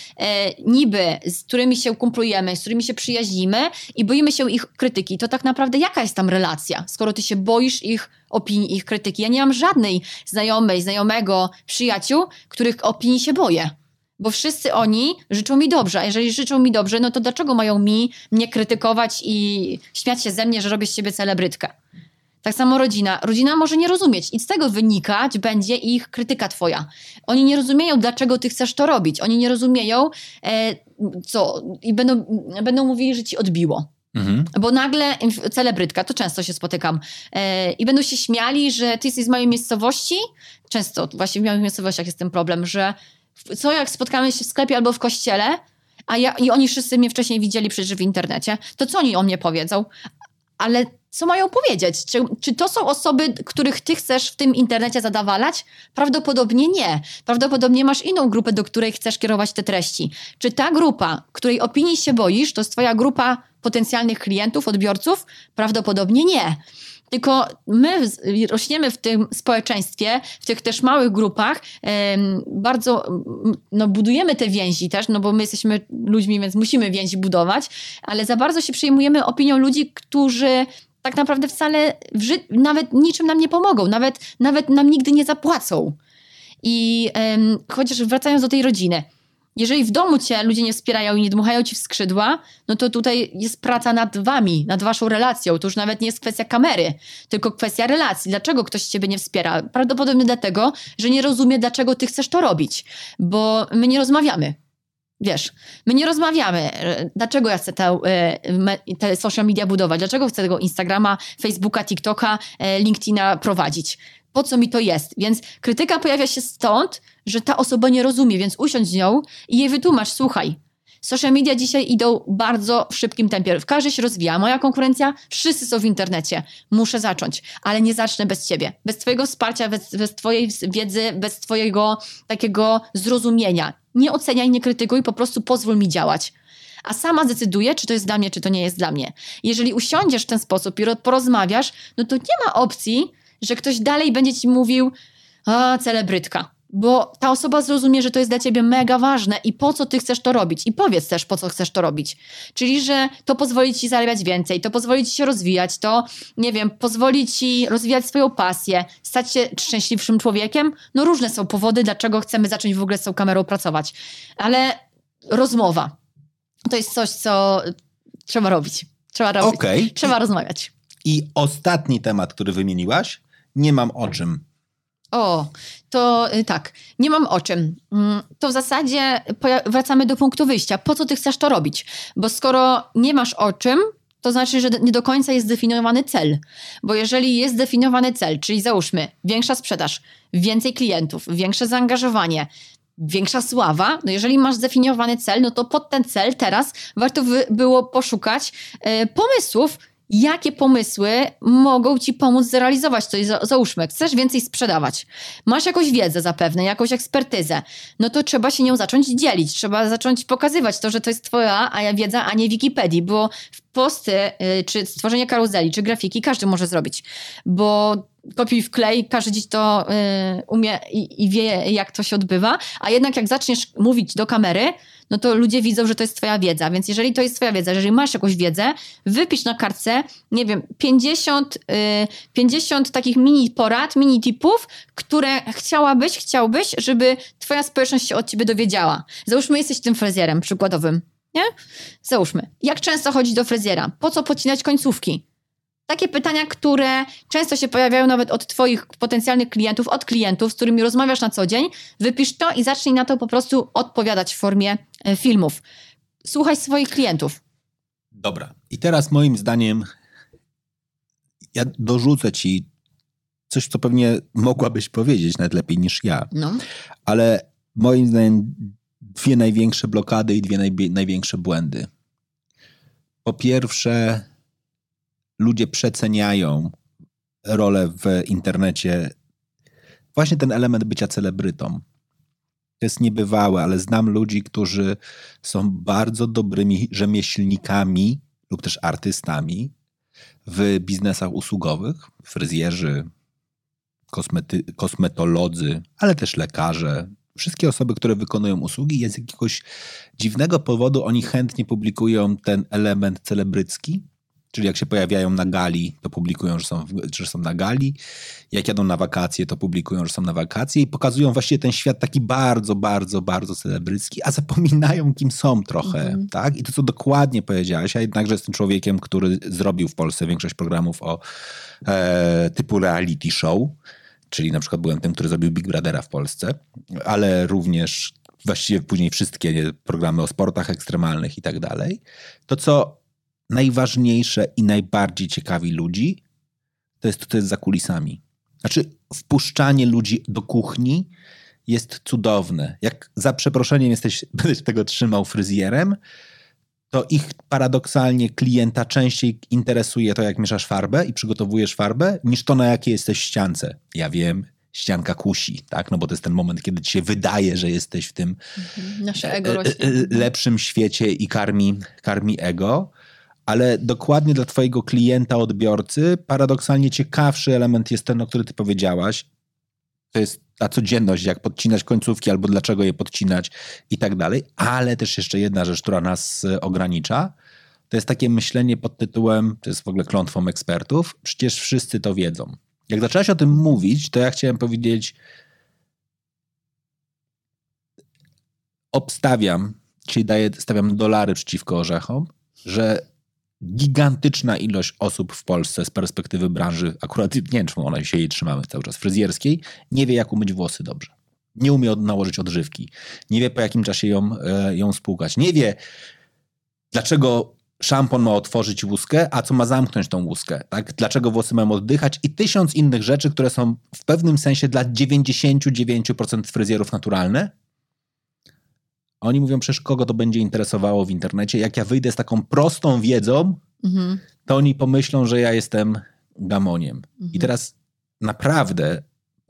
[SPEAKER 1] niby, z którymi się kumplujemy, z którymi się przyjaźnimy i boimy się ich krytyki. To tak naprawdę jaka jest tam relacja, skoro ty się boisz ich opinii, ich krytyki? Ja nie mam żadnej znajomej, znajomego, przyjaciół, których opinii się boję. Bo wszyscy oni życzą mi dobrze, a jeżeli życzą mi dobrze, no to dlaczego mają mi mnie krytykować i śmiać się ze mnie, że robię z siebie celebrytkę? Tak samo rodzina. Rodzina może nie rozumieć i z tego wynikać będzie ich krytyka twoja. Oni nie rozumieją, dlaczego ty chcesz to robić. Oni nie rozumieją, e, co i będą, będą mówili, że ci odbiło.
[SPEAKER 3] Mhm.
[SPEAKER 1] Bo nagle celebrytka, to często się spotykam, e, i będą się śmiali, że ty jesteś z mojej miejscowości. Często właśnie w małych miejscowościach jest ten problem, że co jak spotkamy się w sklepie albo w kościele, a ja, i oni wszyscy mnie wcześniej widzieli przecież w internecie, to co oni o mnie powiedzą? Ale co mają powiedzieć? Czy, czy to są osoby, których ty chcesz w tym internecie zadawalać? Prawdopodobnie nie. Prawdopodobnie masz inną grupę, do której chcesz kierować te treści. Czy ta grupa, której opinii się boisz, to jest twoja grupa potencjalnych klientów, odbiorców? Prawdopodobnie nie. Tylko my rośniemy w tym społeczeństwie, w tych też małych grupach, bardzo no, budujemy te więzi też, no bo my jesteśmy ludźmi, więc musimy więzi budować, ale za bardzo się przejmujemy opinią ludzi, którzy tak naprawdę wcale nawet niczym nam nie pomogą, nawet, nawet nam nigdy nie zapłacą. I em, chociaż wracając do tej rodziny, jeżeli w domu cię ludzie nie wspierają i nie dmuchają ci w skrzydła, no to tutaj jest praca nad wami, nad waszą relacją. To już nawet nie jest kwestia kamery, tylko kwestia relacji. Dlaczego ktoś ciebie nie wspiera? Prawdopodobnie dlatego, że nie rozumie, dlaczego ty chcesz to robić, bo my nie rozmawiamy. Wiesz, my nie rozmawiamy, e, dlaczego ja chcę te, e, te social media budować, dlaczego chcę tego Instagrama, Facebooka, TikToka, e, LinkedIna prowadzić. Po co mi to jest? Więc krytyka pojawia się stąd, że ta osoba nie rozumie, więc usiądź z nią i jej wytłumacz, słuchaj, Social media dzisiaj idą bardzo w szybkim tempie. Każdy się rozwija. Moja konkurencja, wszyscy są w internecie. Muszę zacząć, ale nie zacznę bez ciebie. Bez twojego wsparcia, bez, bez twojej wiedzy, bez twojego takiego zrozumienia. Nie oceniaj, nie krytykuj, po prostu pozwól mi działać a sama zdecyduje, czy to jest dla mnie, czy to nie jest dla mnie. Jeżeli usiądziesz w ten sposób i porozmawiasz, no to nie ma opcji, że ktoś dalej będzie ci mówił, a celebrytka. Bo ta osoba zrozumie, że to jest dla ciebie mega ważne i po co ty chcesz to robić. I powiedz też, po co chcesz to robić. Czyli, że to pozwoli ci zarabiać więcej, to pozwoli ci się rozwijać, to, nie wiem, pozwoli ci rozwijać swoją pasję, stać się szczęśliwszym człowiekiem. No różne są powody, dlaczego chcemy zacząć w ogóle z tą kamerą pracować. Ale rozmowa to jest coś, co trzeba robić. Trzeba robić. Okay. Trzeba rozmawiać.
[SPEAKER 3] I ostatni temat, który wymieniłaś, nie mam o czym.
[SPEAKER 1] O, to y, tak, nie mam o czym. Mm, to w zasadzie wracamy do punktu wyjścia. Po co ty chcesz to robić? Bo skoro nie masz o czym, to znaczy, że nie do końca jest zdefiniowany cel. Bo jeżeli jest zdefiniowany cel, czyli załóżmy większa sprzedaż, więcej klientów, większe zaangażowanie, większa sława, no jeżeli masz zdefiniowany cel, no to pod ten cel teraz warto było poszukać y, pomysłów, jakie pomysły mogą ci pomóc zrealizować to. Załóżmy, chcesz więcej sprzedawać, masz jakąś wiedzę zapewne, jakąś ekspertyzę, no to trzeba się nią zacząć dzielić, trzeba zacząć pokazywać to, że to jest twoja wiedza, a nie Wikipedii, bo posty, y, czy stworzenie karuzeli, czy grafiki każdy może zrobić, bo kopiuj w klej, każdy dziś to y, umie i, i, wie, jak to się odbywa, a jednak jak zaczniesz mówić do kamery, no to ludzie widzą, że to jest twoja wiedza, więc jeżeli to jest twoja wiedza, jeżeli masz jakąś wiedzę, wypisz na kartce, nie wiem, 50, y, 50 takich mini porad, mini tipów, które chciałabyś, chciałbyś, żeby twoja społeczność się od ciebie dowiedziała. Załóżmy, jesteś tym fryzjerem przykładowym, nie? Załóżmy. Jak często chodzić do fryzjera? Po co pocinać końcówki? Takie pytania, które często się pojawiają nawet od Twoich potencjalnych klientów, od klientów, z którymi rozmawiasz na co dzień. Wypisz to i zacznij na to po prostu odpowiadać w formie e, filmów. Słuchaj swoich klientów.
[SPEAKER 3] Dobra. I teraz moim zdaniem ja dorzucę Ci coś, co pewnie mogłabyś powiedzieć nawet lepiej niż ja. No. Ale moim zdaniem dwie największe blokady i dwie największe błędy. Po pierwsze, ludzie przeceniają rolę w internecie, właśnie ten element bycia celebrytą. To jest niebywałe, ale znam ludzi, którzy są bardzo dobrymi rzemieślnikami lub też artystami w biznesach usługowych, fryzjerzy, kosmety, kosmetolodzy, ale też lekarze, wszystkie osoby, które wykonują usługi, z jakiegoś dziwnego powodu oni chętnie publikują ten element celebrycki, Czyli jak się pojawiają na gali, to publikują, że są, że są na gali. Jak jadą na wakacje, to publikują, że są na wakacje i pokazują właściwie ten świat taki bardzo, bardzo, bardzo celebrycki, a zapominają, kim są trochę. Mm -hmm. tak? I to, co dokładnie powiedziałaś, ja jednakże jestem człowiekiem, który zrobił w Polsce większość programów o e, typu reality show, czyli na przykład byłem tym, który zrobił Big Brothera w Polsce, ale również właściwie później wszystkie programy o sportach ekstremalnych i tak dalej. To, co najważniejsze i najbardziej ciekawi ludzi, to jest to, co jest za kulisami. Znaczy, wpuszczanie ludzi do kuchni jest cudowne. Jak za przeproszeniem jesteś, będziesz tego trzymał fryzjerem, to ich paradoksalnie klienta częściej interesuje to, jak mieszasz farbę i przygotowujesz farbę, niż to, na jakiej jesteś ściance. Ja wiem, ścianka kusi, tak? No bo to jest ten moment, kiedy ci się wydaje, że jesteś w tym
[SPEAKER 1] mhm. Ego
[SPEAKER 3] e, e, lepszym świecie i karmi, karmi ego ale dokładnie dla Twojego klienta, odbiorcy, paradoksalnie ciekawszy element jest ten, o który Ty powiedziałaś. To jest ta codzienność, jak podcinać końcówki, albo dlaczego je podcinać i tak dalej. Ale też jeszcze jedna rzecz, która nas e, ogranicza, to jest takie myślenie pod tytułem, to jest w ogóle klątwą ekspertów, przecież wszyscy to wiedzą. Jak zaczęłaś o tym mówić, to ja chciałem powiedzieć, obstawiam, czyli daję, stawiam dolary przeciwko orzechom, że gigantyczna ilość osób w Polsce z perspektywy branży, akurat nie wiem, ona się jej trzymamy cały czas, fryzjerskiej, nie wie jak umyć włosy dobrze. Nie umie nałożyć odżywki. Nie wie po jakim czasie ją, e, ją spłukać. Nie wie dlaczego szampon ma otworzyć łuskę, a co ma zamknąć tą łuskę, tak? Dlaczego włosy mają oddychać i tysiąc innych rzeczy, które są w pewnym sensie dla 99% fryzjerów naturalne, Oni mówią, przecież kogo to będzie interesowało w internecie. Jak ja wyjdę z taką prostą wiedzą,
[SPEAKER 1] Mhm.
[SPEAKER 3] to oni pomyślą, że ja jestem gamoniem.
[SPEAKER 1] Mhm.
[SPEAKER 3] I teraz naprawdę,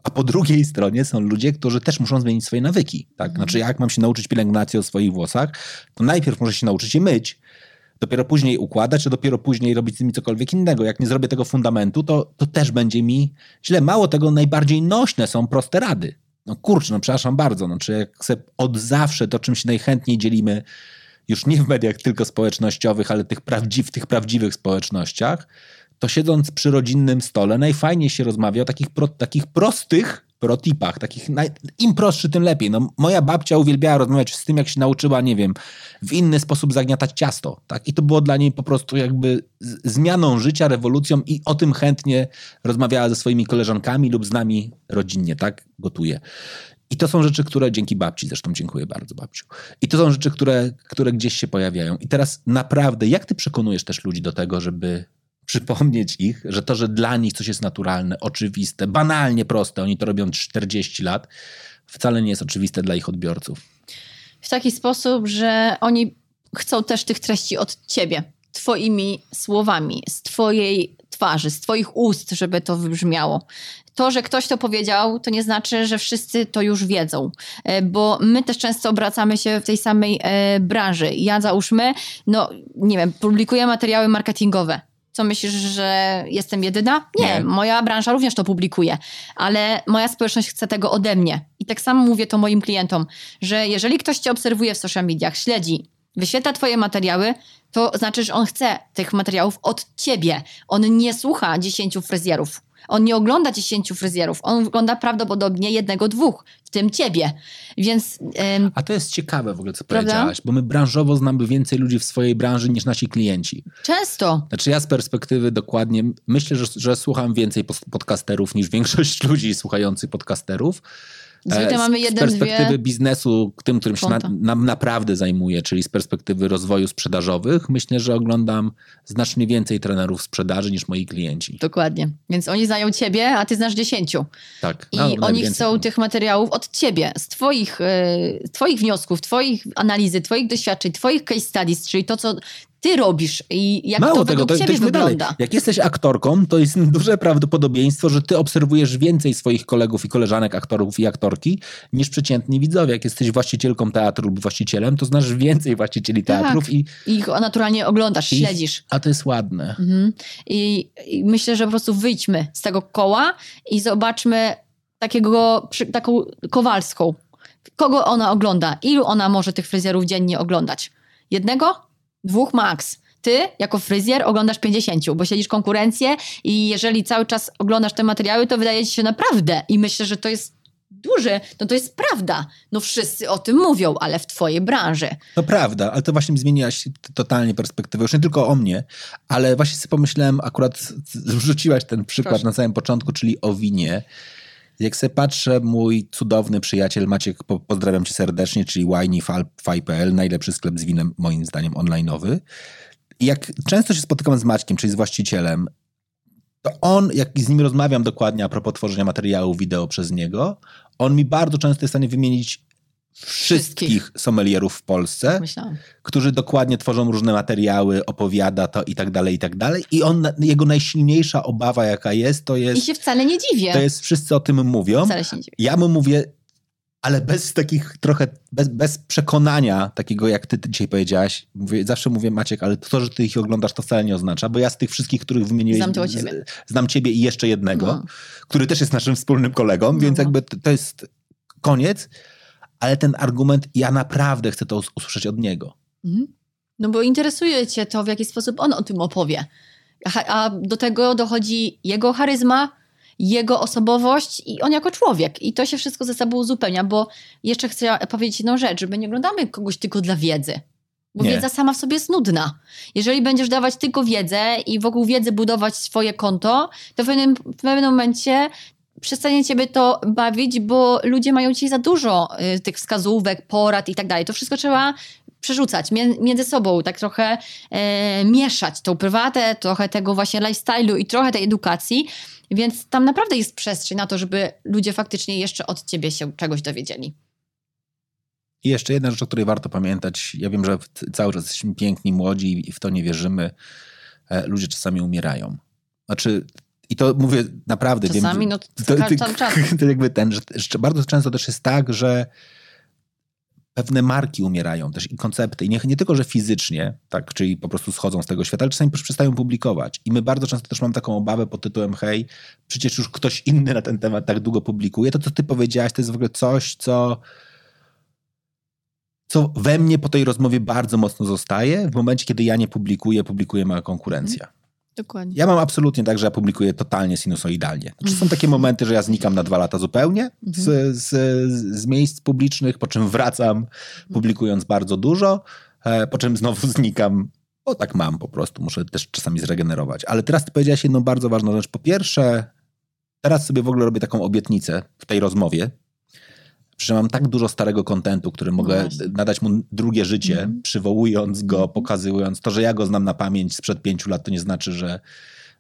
[SPEAKER 3] a po drugiej stronie są ludzie, którzy też muszą zmienić swoje nawyki. Tak?
[SPEAKER 1] Mhm.
[SPEAKER 3] Znaczy, jak mam się nauczyć pielęgnacji o swoich włosach, to najpierw muszę się nauczyć je myć, dopiero później układać, a dopiero później robić z nimi cokolwiek innego. Jak nie zrobię tego fundamentu, to, to też będzie mi źle. Mało tego, najbardziej nośne są proste rady. No kurczę, no przepraszam bardzo, no, czy jak se od zawsze to, czym się najchętniej dzielimy, już nie w mediach tylko społecznościowych, ale tych prawdzi- w tych prawdziwych społecznościach, to siedząc przy rodzinnym stole najfajniej się rozmawia o takich, pro, takich prostych protipach, takich naj, im prostszy, tym lepiej. No, moja babcia uwielbiała rozmawiać z tym, jak się nauczyła, nie wiem, w inny sposób zagniatać ciasto. Tak? I to było dla niej po prostu jakby zmianą życia, rewolucją i o tym chętnie rozmawiała ze swoimi koleżankami lub z nami rodzinnie, tak? Gotuje. I to są rzeczy, które dzięki babci, zresztą dziękuję bardzo babciu. I to są rzeczy, które, które gdzieś się pojawiają. I teraz naprawdę, jak ty przekonujesz też ludzi do tego, żeby przypomnieć ich, że to, że dla nich coś jest naturalne, oczywiste, banalnie proste, oni to robią 40 lat, wcale nie jest oczywiste dla ich odbiorców.
[SPEAKER 1] w taki sposób, że oni chcą też tych treści od ciebie, twoimi słowami, z twojej twarzy, z twoich ust, żeby to wybrzmiało. To, że ktoś to powiedział, to nie znaczy, że wszyscy to już wiedzą, E, bo my też często obracamy się w tej samej e, branży. Ja załóżmy, no nie wiem, publikuję materiały marketingowe. Co myślisz, że jestem jedyna? Nie,
[SPEAKER 3] Nie.
[SPEAKER 1] moja branża również to publikuje, ale moja społeczność chce tego ode mnie. I tak samo mówię to moim klientom, że jeżeli ktoś cię obserwuje w social mediach, śledzi, wyświetla twoje materiały, to znaczy, że on chce tych materiałów od ciebie. On nie słucha dziesięciu fryzjerów. On nie ogląda dziesięciu fryzjerów. On ogląda prawdopodobnie jednego, dwóch, w tym ciebie. Więc
[SPEAKER 3] A to jest ciekawe w ogóle, co
[SPEAKER 1] Prawda?
[SPEAKER 3] powiedziałaś, bo my branżowo znamy więcej ludzi w swojej branży niż nasi klienci.
[SPEAKER 1] często
[SPEAKER 3] Znaczy ja z perspektywy dokładnie, myślę, że, że słucham więcej podcasterów niż większość ludzi słuchających podcasterów.
[SPEAKER 1] Zwykle
[SPEAKER 3] E,
[SPEAKER 1] mamy
[SPEAKER 3] z, z
[SPEAKER 1] jeden,
[SPEAKER 3] perspektywy biznesu, tym, którym się na,
[SPEAKER 1] konta.
[SPEAKER 3] na, naprawdę zajmuję, czyli z perspektywy rozwoju sprzedażowych, myślę, że oglądam znacznie więcej trenerów sprzedaży niż moi klienci.
[SPEAKER 1] Dokładnie. Więc oni znają ciebie, a ty znasz dziesięciu.
[SPEAKER 3] Tak.
[SPEAKER 1] I
[SPEAKER 3] no,
[SPEAKER 1] oni chcą tych materiałów od ciebie, z twoich, e, twoich wniosków, twoich analizy, twoich doświadczeń, twoich case studies, czyli to, co ty robisz i jak
[SPEAKER 3] Mało
[SPEAKER 1] to
[SPEAKER 3] tego, to, to
[SPEAKER 1] ciebie
[SPEAKER 3] idźmy dalej.
[SPEAKER 1] wygląda.
[SPEAKER 3] Jak jesteś aktorką, to jest duże prawdopodobieństwo, że ty obserwujesz więcej swoich kolegów i koleżanek aktorów i aktorki niż przeciętni widzowie. Jak jesteś właścicielką teatru lub właścicielem, to znasz więcej właścicieli
[SPEAKER 1] Tak.
[SPEAKER 3] teatrów i,
[SPEAKER 1] I ich naturalnie oglądasz,
[SPEAKER 3] i
[SPEAKER 1] śledzisz.
[SPEAKER 3] A to jest ładne.
[SPEAKER 1] Mhm. I, I myślę, że po prostu wyjdźmy z tego koła i zobaczmy takiego, taką Kowalską. Kogo ona ogląda? Ilu ona może tych fryzjerów dziennie oglądać? Jednego? Dwóch max. Ty, jako fryzjer, oglądasz 50, bo śledzisz konkurencję i jeżeli cały czas oglądasz te materiały, to wydaje ci się naprawdę. I myślę, że to jest duże, no to jest prawda. No wszyscy o tym mówią, ale w twojej branży.
[SPEAKER 3] To prawda, ale to właśnie zmieniłaś totalnie perspektywę. Już nie tylko o mnie, ale właśnie sobie pomyślałem, akurat wrzuciłaś ten przykład
[SPEAKER 1] Proszę.
[SPEAKER 3] na samym początku, czyli o winie. Jak sobie patrzę, mój cudowny przyjaciel Maciek, po, pozdrawiam cię serdecznie, czyli winefy.pl, najlepszy sklep z winem, moim zdaniem, online'owy. Jak często się spotykam z Maćkiem, czyli z właścicielem, to on, jak z nim rozmawiam dokładnie a propos tworzenia materiału wideo przez niego, on mi bardzo często jest w stanie wymienić wszystkich,
[SPEAKER 1] Wszystkich.
[SPEAKER 3] sommelierów w Polsce,
[SPEAKER 1] Myślałam.
[SPEAKER 3] którzy dokładnie tworzą różne materiały, opowiada to i tak dalej, i tak dalej. I on, jego najsilniejsza obawa, jaka jest, to
[SPEAKER 1] I
[SPEAKER 3] jest,
[SPEAKER 1] się wcale nie dziwię.
[SPEAKER 3] to jest wszyscy o tym mówią.
[SPEAKER 1] Wcale się nie dziwię.
[SPEAKER 3] Ja mu mówię, ale bez takich trochę, bez, bez przekonania takiego, jak ty dzisiaj powiedziałaś. Mówię, zawsze mówię, Maciek, ale to, że ty ich oglądasz, to wcale nie oznacza, bo ja z tych wszystkich, których wymieniłeś,
[SPEAKER 1] Znam ciebie.
[SPEAKER 3] znam ciebie i jeszcze jednego,
[SPEAKER 1] No.
[SPEAKER 3] który też jest naszym wspólnym kolegą,
[SPEAKER 1] No,
[SPEAKER 3] więc jakby to jest koniec. Ale ten argument, ja naprawdę chcę to us- usłyszeć od niego.
[SPEAKER 1] Mhm. No bo interesuje cię to, w jaki sposób on o tym opowie. A, a do tego dochodzi jego charyzma, jego osobowość i on jako człowiek. I to się wszystko ze sobą uzupełnia, bo jeszcze chcę powiedzieć jedną rzecz, że my nie oglądamy kogoś tylko dla wiedzy. Bo
[SPEAKER 3] Nie.
[SPEAKER 1] wiedza sama w sobie jest nudna. Jeżeli będziesz dawać tylko wiedzę i wokół wiedzy budować swoje konto, to w pewnym, w pewnym momencie przestanie ciebie to bawić, bo ludzie mają ci za dużo y, tych wskazówek, porad i tak dalej. To wszystko trzeba przerzucać mię- między sobą, tak trochę e, mieszać tą prywatę, trochę tego właśnie lifestyle'u i trochę tej edukacji, więc tam naprawdę jest przestrzeń na to, żeby ludzie faktycznie jeszcze od ciebie się czegoś dowiedzieli.
[SPEAKER 3] I jeszcze jedna rzecz, o której warto pamiętać. Ja wiem, że cały czas jesteśmy piękni, młodzi i w to nie wierzymy. E, ludzie czasami umierają. Znaczy, i to mówię naprawdę.
[SPEAKER 1] Czasami,
[SPEAKER 3] wiem,
[SPEAKER 1] no to, to, to,
[SPEAKER 3] to jakby ten, że, że bardzo często też jest tak, że pewne marki umierają też i koncepty. I nie, nie tylko, że fizycznie, tak, czyli po prostu schodzą z tego świata, ale czasami przestają publikować. I my bardzo często też mam taką obawę pod tytułem hej, przecież już ktoś inny na ten temat tak długo publikuje. To, co ty powiedziałaś, to jest w ogóle coś, co co we mnie po tej rozmowie bardzo mocno zostaje. W momencie, kiedy ja nie publikuję, publikuje moja konkurencja. Mhm.
[SPEAKER 1] Dokładnie.
[SPEAKER 3] Ja mam absolutnie tak, że ja publikuję totalnie sinusoidalnie. Znaczy, są takie momenty, że ja znikam na dwa lata zupełnie z, mhm. z, z miejsc publicznych, po czym wracam publikując bardzo dużo, e, po czym znowu znikam o tak mam po prostu, muszę też czasami zregenerować. Ale teraz ty powiedziałaś jedną bardzo ważną rzecz. Po pierwsze, teraz sobie w ogóle robię taką obietnicę w tej rozmowie, że mam tak dużo starego kontentu, który mogę no nadać mu drugie życie, mm. przywołując go, mm. pokazując. To, że ja go znam na pamięć sprzed pięciu lat, to nie znaczy, że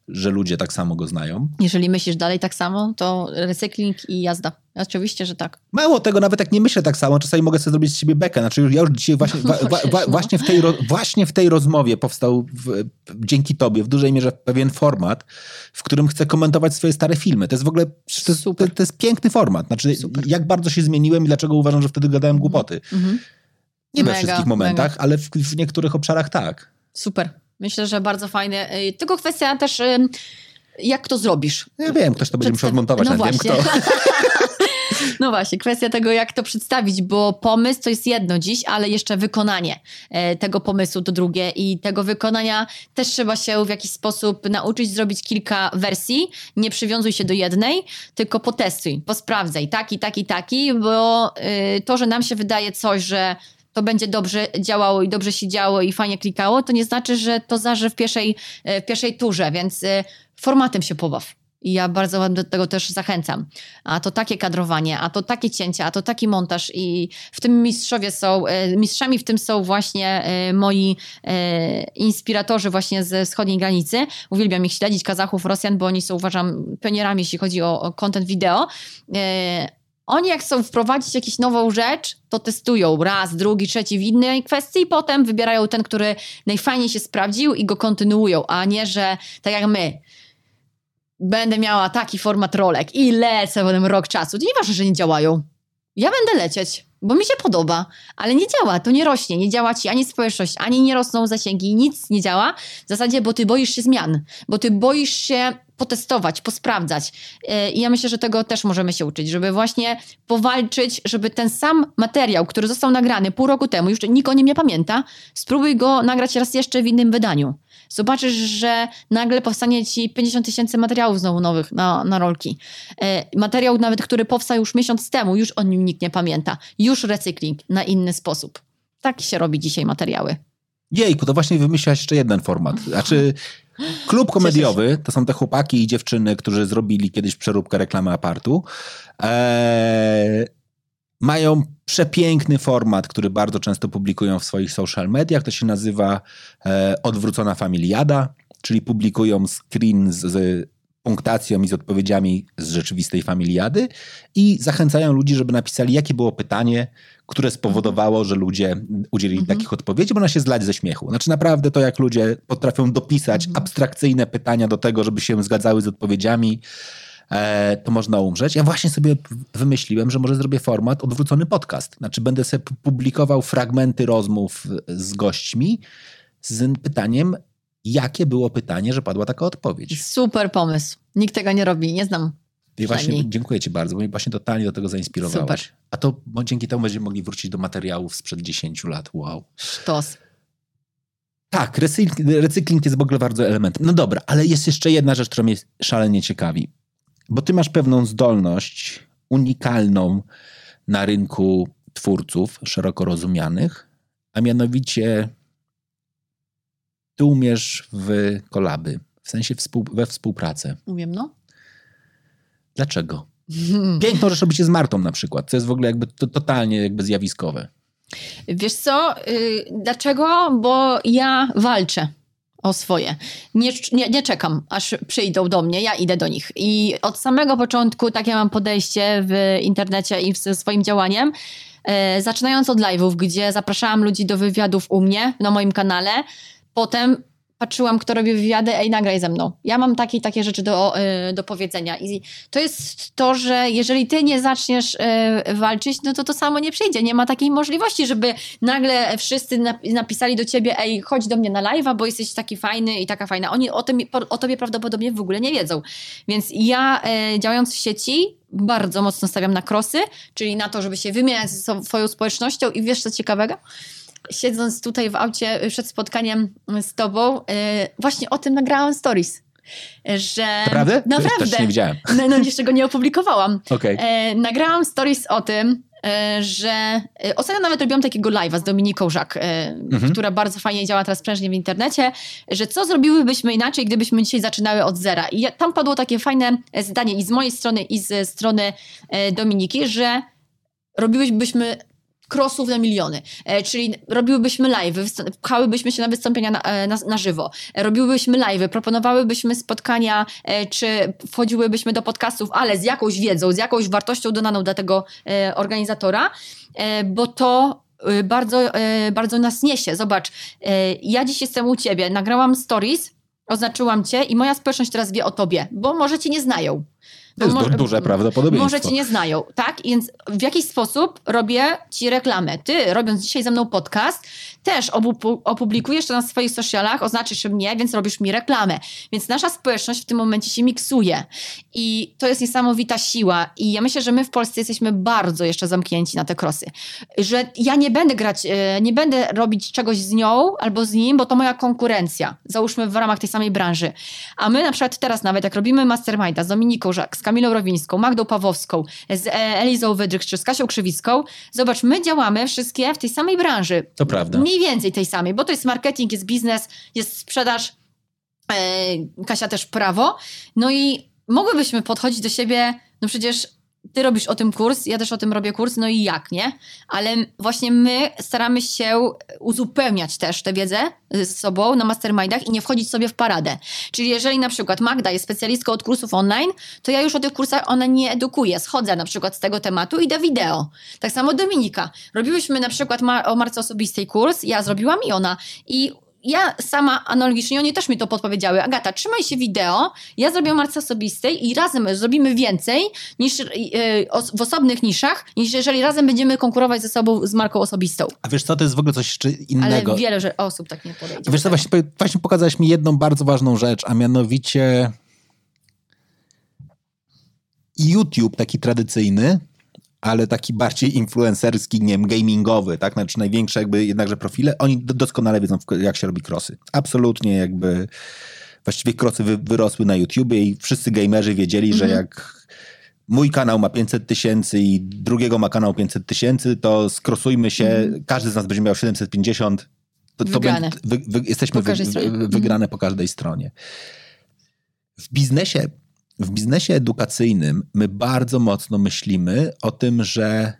[SPEAKER 3] że ludzie tak samo go znają.
[SPEAKER 1] Jeżeli myślisz dalej tak samo, to recykling i jazda. Oczywiście, że tak.
[SPEAKER 3] Mało tego, nawet jak nie myślę tak samo, czasami mogę sobie zrobić z siebie bekę. Znaczy ja już dzisiaj właśnie, wa, wa, wa, no. właśnie, w, tej, właśnie w tej rozmowie powstał w, dzięki tobie w dużej mierze pewien format, w którym chcę komentować swoje stare filmy. To jest w ogóle to, jest, to, to jest piękny format. Znaczy, Super. jak bardzo się zmieniłem i dlaczego uważam, że wtedy gadałem mhm. głupoty. -hmm. Nie mega, we wszystkich momentach, mega. ale w, w niektórych obszarach tak.
[SPEAKER 1] Super. Myślę, że bardzo fajne. Tylko kwestia też, jak to zrobisz.
[SPEAKER 3] Ja wiem, ktoś to będzie musiał zmontować, no wiem kto.
[SPEAKER 1] No właśnie, kwestia tego, jak to przedstawić, bo pomysł to jest jedno dziś, ale jeszcze wykonanie e, tego pomysłu to drugie i tego wykonania też trzeba się w jakiś sposób nauczyć zrobić kilka wersji. Nie przywiązuj się do jednej, tylko potestuj, posprawdzaj, taki, taki, taki, bo e, to, że nam się wydaje coś, że to będzie dobrze działało i dobrze się działo i fajnie klikało, to nie znaczy, że to zaże w pierwszej, e, w pierwszej turze, więc formatem się pobaw. I ja bardzo do tego też zachęcam. A to takie kadrowanie, a to takie cięcia, a to taki montaż i w tym mistrzowie są, e, mistrzami w tym są właśnie moi inspiratorzy właśnie ze wschodniej granicy. Uwielbiam ich śledzić, Kazachów, Rosjan, bo oni są uważam pionierami, jeśli chodzi o, o content wideo oni jak chcą wprowadzić jakąś nową rzecz, to testują raz, drugi, trzeci w innej kwestii i potem wybierają ten, który najfajniej się sprawdził i go kontynuują, a nie, że tak jak my, będę miała taki format rolek i lecę potem rok czasu. To nieważne, że nie działają. Ja będę lecieć, bo mi się podoba, ale nie działa, to nie rośnie, nie działa ci ani społeczność, ani nie rosną zasięgi, nic nie działa. W zasadzie, bo ty boisz się zmian, bo ty boisz się potestować, posprawdzać. E, I ja myślę, że tego też możemy się uczyć, żeby właśnie powalczyć, żeby ten sam materiał, który został nagrany pół roku temu, już nikt o nim nie pamięta, spróbuj go nagrać raz jeszcze w innym wydaniu. Zobaczysz, że nagle powstanie ci 50 tysięcy materiałów znowu nowych na, na rolki. E, materiał nawet, który powstał już miesiąc temu, już o nim nikt nie pamięta. Już recykling na inny sposób. Tak się robi dzisiaj materiały.
[SPEAKER 3] Jejku, to właśnie wymyślasz jeszcze jeden format. Znaczy, klub komediowy to są te chłopaki i dziewczyny, którzy zrobili kiedyś przeróbkę reklamy apartu. Eee, mają przepiękny format, który bardzo często publikują w swoich social mediach. To się nazywa e, Odwrócona Familiada, czyli publikują screen z, z punktacją i z odpowiedziami z rzeczywistej familiady i zachęcają ludzi, żeby napisali, jakie było pytanie, które spowodowało, że ludzie udzielili mhm. takich odpowiedzi, można się zlać ze śmiechu. Znaczy naprawdę to, jak ludzie potrafią dopisać mhm. abstrakcyjne pytania do tego, żeby się zgadzały z odpowiedziami, to można umrzeć. Ja właśnie sobie wymyśliłem, że może zrobię format odwrócony podcast. Znaczy będę sobie publikował fragmenty rozmów z gośćmi z pytaniem, jakie było pytanie, że padła taka odpowiedź.
[SPEAKER 1] Super pomysł. Nikt tego nie robi, nie znam.
[SPEAKER 3] I właśnie dziękuję Ci bardzo, bo mnie właśnie totalnie do tego zainspirowałeś. Super. A to dzięki temu będziemy mogli wrócić do materiałów sprzed 10 lat. Wow.
[SPEAKER 1] Sztos.
[SPEAKER 3] Tak, recykling, recykling jest w ogóle bardzo elementem. No dobra, ale jest jeszcze jedna rzecz, która mnie szalenie ciekawi. Bo ty masz pewną zdolność unikalną na rynku twórców szeroko rozumianych, a mianowicie ty umiesz w kolaby, w sensie współ, we współpracę.
[SPEAKER 1] Umiem, no.
[SPEAKER 3] Dlaczego? Piękną rzecz robicie z Martą na przykład, co jest w ogóle jakby to, totalnie jakby zjawiskowe.
[SPEAKER 1] Wiesz co, yy, dlaczego? Bo ja walczę o swoje. Nie, nie, nie czekam, aż przyjdą do mnie, ja idę do nich. I od samego początku takie mam podejście w internecie i ze swoim działaniem. E, zaczynając od live'ów, gdzie zapraszałam ludzi do wywiadów u mnie na moim kanale. Potem patrzyłam, kto robi wywiady, ej, nagraj ze mną. Ja mam takie takie rzeczy do, y, do powiedzenia. I to jest to, że jeżeli ty nie zaczniesz y, walczyć, no to to samo nie przyjdzie. Nie ma takiej możliwości, żeby nagle wszyscy napisali do ciebie, ej, chodź do mnie na live'a, bo jesteś taki fajny i taka fajna. Oni o, tym, o tobie prawdopodobnie w ogóle nie wiedzą. Więc ja y, działając w sieci, bardzo mocno stawiam na krosy, czyli na to, żeby się wymieniać ze swoją społecznością i wiesz co ciekawego? Siedząc tutaj w aucie przed spotkaniem z tobą, y, właśnie o tym nagrałam stories. Że.
[SPEAKER 3] Naprawdę?
[SPEAKER 1] Naprawdę.
[SPEAKER 3] Też nie widziałem.
[SPEAKER 1] No, no jeszcze go nie opublikowałam.
[SPEAKER 3] Okay.
[SPEAKER 1] E, nagrałam stories o tym, e, że e, ostatnio nawet robiłam takiego live'a z Dominiką Żak, mhm. która bardzo fajnie działa teraz prężnie w internecie, że co zrobiłybyśmy inaczej, gdybyśmy dzisiaj zaczynały od zera. I tam padło takie fajne zdanie i z mojej strony, i ze strony Dominiki, że robiłybyśmy crossów na miliony. E, czyli robiłybyśmy live, pchałybyśmy się na wystąpienia na, e, na, na żywo, e, robiłybyśmy live, proponowałybyśmy spotkania, czy wchodziłybyśmy do podcastów, ale z jakąś wiedzą, z jakąś wartością dodaną dla tego organizatora, bo to bardzo, bardzo nas niesie. Zobacz, ja dziś jestem u ciebie, nagrałam stories, oznaczyłam cię i moja społeczność teraz wie o tobie, bo może cię nie znają.
[SPEAKER 3] To jest może, duże prawdopodobieństwo.
[SPEAKER 1] Może cię nie znają, tak? Więc w jakiś sposób robię ci reklamę. Ty, robiąc dzisiaj ze mną podcast, też opublikujesz to na swoich socialach, oznaczysz mnie, więc robisz mi reklamę. Więc nasza społeczność w tym momencie się miksuje. I to jest niesamowita siła. I ja myślę, że my w Polsce jesteśmy bardzo jeszcze zamknięci na te krosy. Że ja nie będę grać, e, nie będę robić czegoś z nią albo z nim, bo to moja konkurencja. Załóżmy w ramach tej samej branży. A my na przykład teraz nawet, jak robimy Masterminda z Dominiką Żak, z Kamilą Rowińską, Magdą Pawłowską, z e, Elizą Wydrych czy z Kasią Krzywicką, zobacz, my działamy wszystkie w tej samej branży.
[SPEAKER 3] To prawda.
[SPEAKER 1] Mniej więcej tej samej, bo to jest marketing, jest biznes, jest sprzedaż, e, Kasia też prawo. No i mogłybyśmy podchodzić do siebie, no przecież ty robisz o tym kurs, ja też o tym robię kurs, no i jak, nie? Ale właśnie my staramy się uzupełniać też tę wiedzę z sobą na mastermindach i nie wchodzić sobie w paradę. Czyli jeżeli na przykład Magda jest specjalistką od kursów online, to ja już o tych kursach ona nie edukuję. Schodzę na przykład z tego tematu i idę wideo. Tak samo Dominika. Robiłyśmy na przykład ma o marce osobistej kurs, ja zrobiłam i ona. I ja sama analogicznie, oni też mi to podpowiedziały. Agata, trzymaj się wideo, ja zrobię marce osobistej i razem zrobimy więcej niż yy, w osobnych niszach, niż jeżeli razem będziemy konkurować ze sobą z marką osobistą.
[SPEAKER 3] A wiesz co, to jest w ogóle coś jeszcze innego.
[SPEAKER 1] Ale wiele że osób tak nie podejdzie.
[SPEAKER 3] Wiesz co, właśnie, właśnie pokazałeś mi jedną bardzo ważną rzecz, a mianowicie YouTube taki tradycyjny, ale taki bardziej influencerski, nie wiem, gamingowy, tak? Znaczy największe jakby jednakże profile, oni doskonale wiedzą, jak się robi krosy. Absolutnie jakby właściwie krosy wy, wyrosły na YouTubie i wszyscy gamerzy wiedzieli, mhm. że jak mój kanał ma 500 tysięcy i drugiego ma kanał 500 tysięcy, to skrosujmy się, mhm. każdy z nas będzie miał 750, to, to
[SPEAKER 1] wygrane.
[SPEAKER 3] wy, wy, jesteśmy wy, wygrane mhm. po każdej stronie. W biznesie w biznesie edukacyjnym my bardzo mocno myślimy o tym, że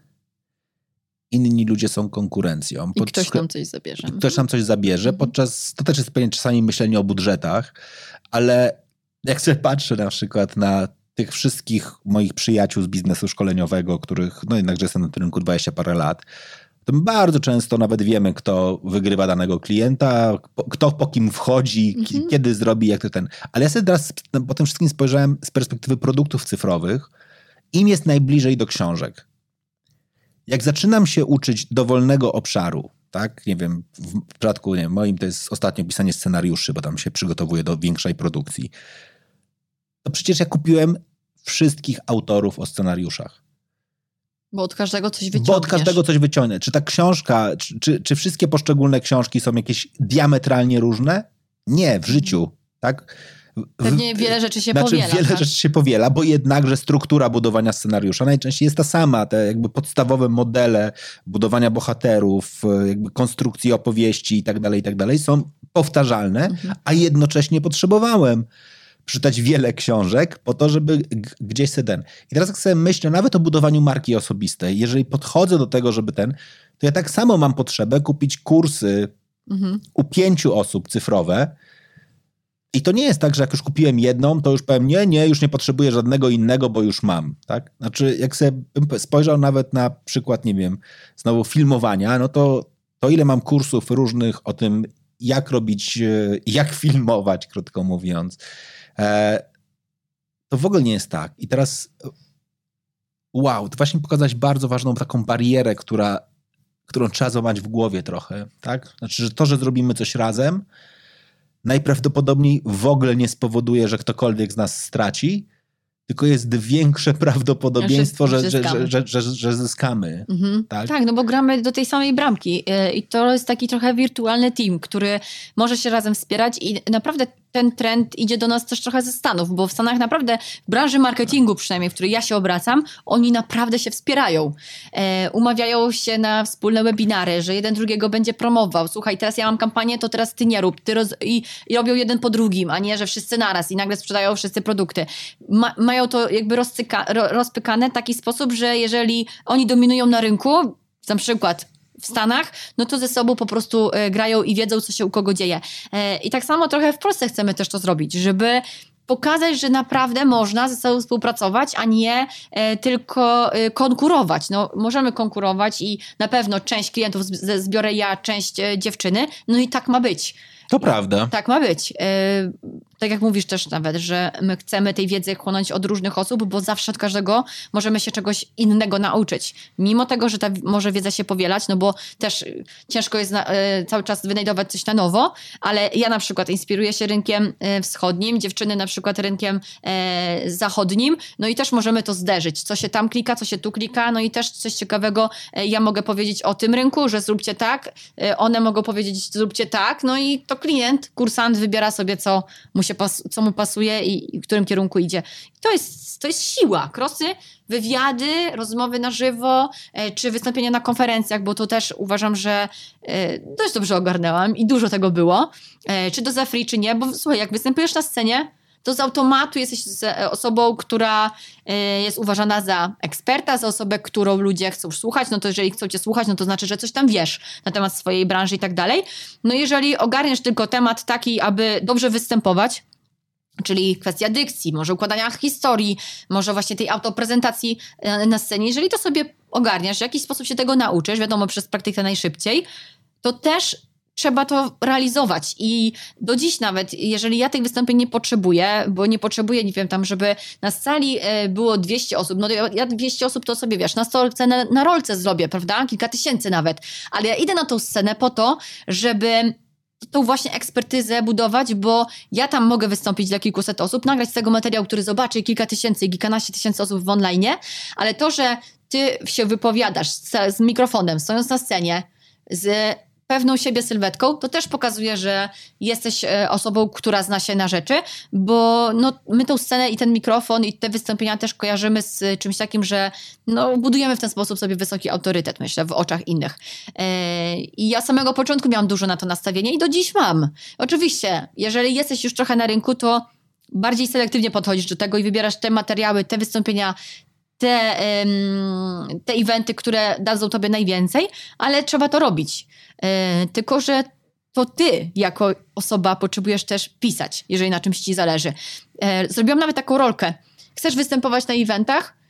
[SPEAKER 3] inni ludzie są konkurencją.
[SPEAKER 1] I Pod... ktoś nam coś zabierze.
[SPEAKER 3] Ktoś nam coś zabierze, mhm. podczas, to też jest pewnie czasami myślenie o budżetach, ale jak sobie patrzę na przykład na tych wszystkich moich przyjaciół z biznesu szkoleniowego, których, no jednakże jestem na tym rynku 20 parę lat, bardzo często nawet wiemy, kto wygrywa danego klienta, kto po kim wchodzi, mhm. kiedy zrobi, jak to ten. Ale ja sobie teraz po tym wszystkim spojrzałem z perspektywy produktów cyfrowych. Im jest najbliżej do książek. Jak zaczynam się uczyć dowolnego obszaru, tak, nie wiem, w przypadku nie wiem, moim to jest ostatnio pisanie scenariuszy, bo tam się przygotowuję do większej produkcji, to przecież ja kupiłem wszystkich autorów o scenariuszach.
[SPEAKER 1] Bo od każdego coś wyciągniesz.
[SPEAKER 3] Bo od każdego coś wyciągnę. Czy ta książka, czy, czy, czy wszystkie poszczególne książki są jakieś diametralnie różne? Nie, w życiu, tak?
[SPEAKER 1] Pewnie wiele rzeczy się
[SPEAKER 3] znaczy,
[SPEAKER 1] powiela.
[SPEAKER 3] Wiele tak? rzeczy się powiela, bo jednakże struktura budowania scenariusza najczęściej jest ta sama. Te jakby podstawowe modele budowania bohaterów, jakby konstrukcji opowieści i tak dalej, i tak dalej są powtarzalne, mhm. a jednocześnie potrzebowałem przeczytać wiele książek po to, żeby gdzieś sobie ten. I teraz jak sobie myślę nawet o budowaniu marki osobistej, jeżeli podchodzę do tego, żeby ten, to ja tak samo mam potrzebę kupić kursy mhm. u pięciu osób cyfrowe, I to nie jest tak, że jak już kupiłem jedną, to już powiem, nie, nie, już nie potrzebuję żadnego innego, bo już mam, tak? Znaczy, jak sobie bym spojrzał nawet na przykład, nie wiem, znowu filmowania, no to, to ile mam kursów różnych o tym, jak robić, e, jak filmować, krótko mówiąc, to w ogóle nie jest tak. I teraz, wow, to właśnie pokazać bardzo ważną taką barierę, która, którą trzeba złamać w głowie trochę, tak? Znaczy, że to, że zrobimy coś razem, najprawdopodobniej w ogóle nie spowoduje, że ktokolwiek z nas straci, tylko jest większe prawdopodobieństwo, że, że, że, że, że, zyskamy. Mhm. Tak?
[SPEAKER 1] tak, no bo gramy do tej samej bramki y, i to jest taki trochę wirtualny team, który może się razem wspierać i naprawdę ten trend idzie do nas też trochę ze Stanów, bo w Stanach naprawdę w branży marketingu przynajmniej, w której ja się obracam, oni naprawdę się wspierają. E, umawiają się na wspólne webinary, że jeden drugiego będzie promował. Słuchaj, teraz ja mam kampanię, to teraz ty nie rób. Ty roz... I, I, robią jeden po drugim, a nie, że wszyscy naraz i nagle sprzedają wszyscy produkty. Ma, mają to jakby rozpykane w taki sposób, że jeżeli oni dominują na rynku, na przykład w Stanach, no to ze sobą po prostu e, grają i wiedzą, co się u kogo dzieje. E, I tak samo trochę w Polsce chcemy też to zrobić, żeby pokazać, że naprawdę można ze sobą współpracować, a nie e, tylko e, konkurować. No, możemy konkurować i na pewno część klientów zbiorę ja, część e, dziewczyny, no i tak ma być.
[SPEAKER 3] To prawda.
[SPEAKER 1] Tak ma być. Tak jak mówisz też nawet, że my chcemy tej wiedzy chłonąć od różnych osób, bo zawsze od każdego możemy się czegoś innego nauczyć. Mimo tego, że ta może wiedza się powielać, no bo też ciężko jest na, e, cały czas wynajdować coś na nowo, ale ja na przykład inspiruję się rynkiem e, wschodnim, dziewczyny na przykład rynkiem e, zachodnim, no i też możemy to zderzyć. Co się tam klika, co się tu klika, no i też coś ciekawego e, ja mogę powiedzieć o tym rynku, że zróbcie tak, e, one mogą powiedzieć zróbcie tak, no i to klient, kursant wybiera sobie, co mu się się pas, co mu pasuje i, i, w którym kierunku idzie. to jest, to jest siła. Krosy, wywiady, rozmowy na żywo, e, czy wystąpienia na konferencjach, bo to też uważam, że e, dość dobrze ogarnęłam i dużo tego było. E, czy to za free, czy nie, bo słuchaj, jak występujesz na scenie, to z automatu jesteś osobą, która jest uważana za eksperta, za osobę, którą ludzie chcą słuchać. No to jeżeli chcą cię słuchać, no to znaczy, że coś tam wiesz na temat swojej branży i tak dalej. No jeżeli ogarniesz tylko temat taki, aby dobrze występować, Czyli kwestia dykcji, może układania historii, może właśnie tej autoprezentacji na scenie. Jeżeli to sobie ogarniasz, w jakiś sposób się tego nauczysz, wiadomo, przez praktykę najszybciej, to też trzeba to realizować. I do dziś nawet, jeżeli ja tych wystąpień nie potrzebuję, bo nie potrzebuję, nie wiem, tam, żeby na sali e, było 200 osób, no ja 200 osób to sobie, wiesz, na stolce, na, na rolce zrobię, prawda? Kilka tysięcy nawet. Ale ja idę na tą scenę po to, żeby tą właśnie ekspertyzę budować, bo ja tam mogę wystąpić dla kilkuset osób, nagrać z tego materiał, który zobaczy kilka tysięcy, kilkanaście tysięcy osób w online, ale to, że ty się wypowiadasz z, z mikrofonem, stojąc na scenie, z pewną siebie sylwetką, to też pokazuje, że jesteś e, osobą, która zna się na rzeczy, bo no, my tą scenę i ten mikrofon i te wystąpienia też kojarzymy z czymś takim, że no, budujemy w ten sposób sobie wysoki autorytet, myślę, w oczach innych. E, I ja samego początku miałam dużo na to nastawienie i do dziś mam. Oczywiście, jeżeli jesteś już trochę na rynku, to bardziej selektywnie podchodzisz do tego i wybierasz te materiały, te wystąpienia, te, te eventy, które dadzą tobie najwięcej, ale trzeba to robić. E, tylko, że to ty jako osoba potrzebujesz też pisać, jeżeli na czymś ci zależy. E, zrobiłam nawet taką rolkę. Chcesz występować na eventach?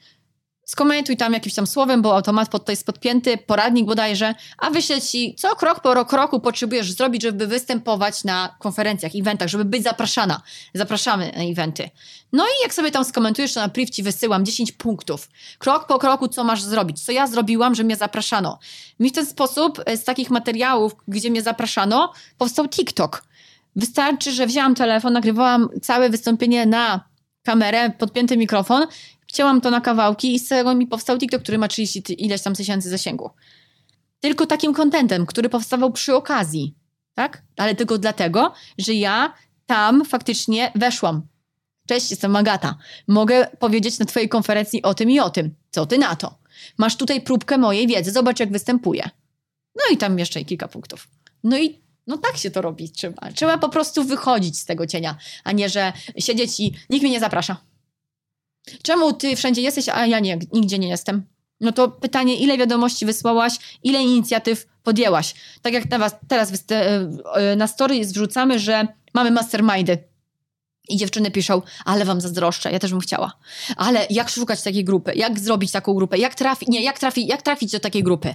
[SPEAKER 1] Skomentuj tam jakimś tam słowem, bo automat pod to jest podpięty, poradnik bodajże, a wyślę ci, co krok po kroku potrzebujesz zrobić, żeby występować na konferencjach, eventach, żeby być zapraszana. Zapraszamy na eventy. No i jak sobie tam skomentujesz, to na priv ci wysyłam 10 punktów. Krok po kroku, co masz zrobić, co ja zrobiłam, że mnie zapraszano. Mi w ten sposób e, z takich materiałów, gdzie mnie zapraszano, powstał TikTok. Wystarczy, że wzięłam telefon, nagrywałam całe wystąpienie na kamerę, podpięty mikrofon Wcięłam to na kawałki i z tego mi powstał TikTok, który ma 30 ileś tam tysięcy zasięgu. Tylko takim kontentem, który powstawał przy okazji, tak? Ale tylko dlatego, że ja tam faktycznie weszłam. Cześć, jestem Magata. Mogę powiedzieć na twojej konferencji o tym i o tym. Co ty na to? Masz tutaj próbkę mojej wiedzy, zobacz jak występuję. No i tam jeszcze kilka punktów. No i no tak się to robić trzeba. Trzeba po prostu wychodzić z tego cienia, a nie, że siedzieć i nikt mnie nie zaprasza. Czemu ty wszędzie jesteś, a ja nie, nigdzie nie jestem? No to pytanie, ile wiadomości wysłałaś, ile inicjatyw podjęłaś? Tak jak teraz e, e, na story wrzucamy, że mamy mastermindy. I dziewczyny piszą, ale wam zazdroszczę, ja też bym chciała. Ale jak szukać takiej grupy? Jak zrobić taką grupę? Jak trafić, nie, jak, trafi, jak trafić do takiej grupy?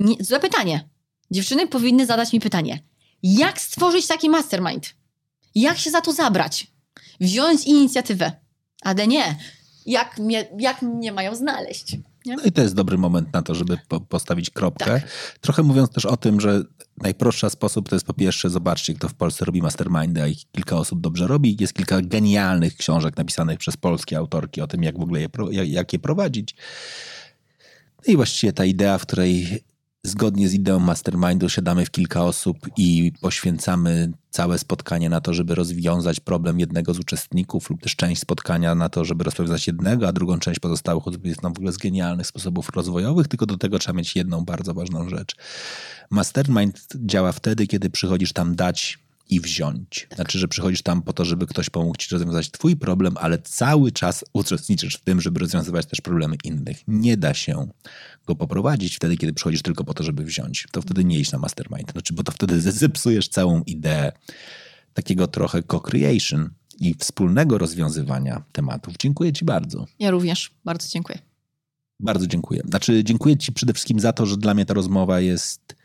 [SPEAKER 1] Nie, złe pytanie. Dziewczyny powinny zadać mi pytanie. Jak stworzyć taki mastermind? Jak się za to zabrać? Wziąć inicjatywę. Ale nie. Jak mnie, jak mnie mają znaleźć? Nie?
[SPEAKER 3] No i to jest dobry moment na to, żeby po postawić kropkę.
[SPEAKER 1] Tak.
[SPEAKER 3] Trochę mówiąc też o tym, że najprostszy sposób to jest po pierwsze, zobaczcie, kto w Polsce robi mastermindy, a ich kilka osób dobrze robi. Jest kilka genialnych książek napisanych przez polskie autorki o tym, jak w ogóle je, jak je prowadzić. No i właściwie ta idea, w której zgodnie z ideą mastermindu siadamy w kilka osób i poświęcamy całe spotkanie na to, żeby rozwiązać problem jednego z uczestników lub też część spotkania na to, żeby rozwiązać jednego, a drugą część pozostałych osób jest nam w ogóle z genialnych sposobów rozwojowych, tylko do tego trzeba mieć jedną bardzo ważną rzecz. Mastermind działa wtedy, kiedy przychodzisz tam dać i wziąć. Znaczy, że przychodzisz tam po to, żeby ktoś pomógł ci rozwiązać twój problem, ale cały czas uczestniczysz w tym, żeby rozwiązywać też problemy innych. Nie da się go poprowadzić wtedy, kiedy przychodzisz tylko po to, żeby wziąć. To wtedy nie iść na mastermind. Znaczy, bo to wtedy zepsujesz całą ideę takiego trochę co-creation i wspólnego rozwiązywania tematów. Dziękuję ci bardzo.
[SPEAKER 1] Ja również. Bardzo dziękuję.
[SPEAKER 3] Bardzo dziękuję. Znaczy, dziękuję Ci przede wszystkim za to, że dla mnie ta rozmowa jest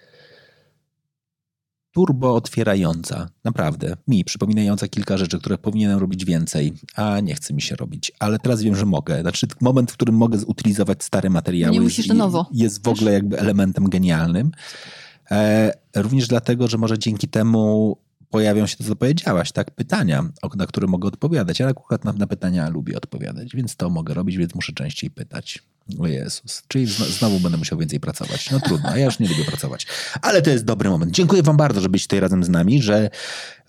[SPEAKER 3] turbo otwierająca. Naprawdę. Mi przypominająca kilka rzeczy, które powinienem robić więcej, a nie chce mi się robić. Ale teraz wiem, że mogę. Znaczy, moment, w którym mogę zutylizować stare materiały,
[SPEAKER 1] Nie musisz
[SPEAKER 3] jest,
[SPEAKER 1] nowo.
[SPEAKER 3] jest w ogóle jakby elementem genialnym. E, również dlatego, że może dzięki temu pojawią się to, co powiedziałaś, tak? Pytania, na które mogę odpowiadać. Ja akurat na, na pytania lubię odpowiadać, więc to mogę robić, więc muszę częściej pytać. O Jezus. Czyli zno, znowu będę musiał więcej pracować. No trudno, ja już nie lubię pracować. Ale to jest dobry moment. Dziękuję wam bardzo, że byliście tutaj razem z nami, że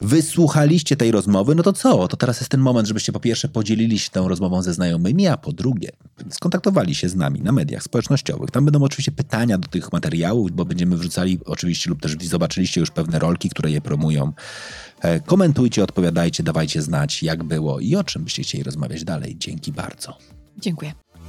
[SPEAKER 3] wysłuchaliście tej rozmowy. No to co? To teraz jest ten moment, żebyście po pierwsze podzielili się tą rozmową ze znajomymi, a po drugie skontaktowali się z nami na mediach społecznościowych. Tam będą oczywiście pytania do tych materiałów, bo będziemy wrzucali oczywiście lub też zobaczyliście już pewne rolki, które je promują. E, Komentujcie, odpowiadajcie, dawajcie znać, jak było i o czym byście chcieli rozmawiać dalej. Dzięki bardzo.
[SPEAKER 1] Dziękuję.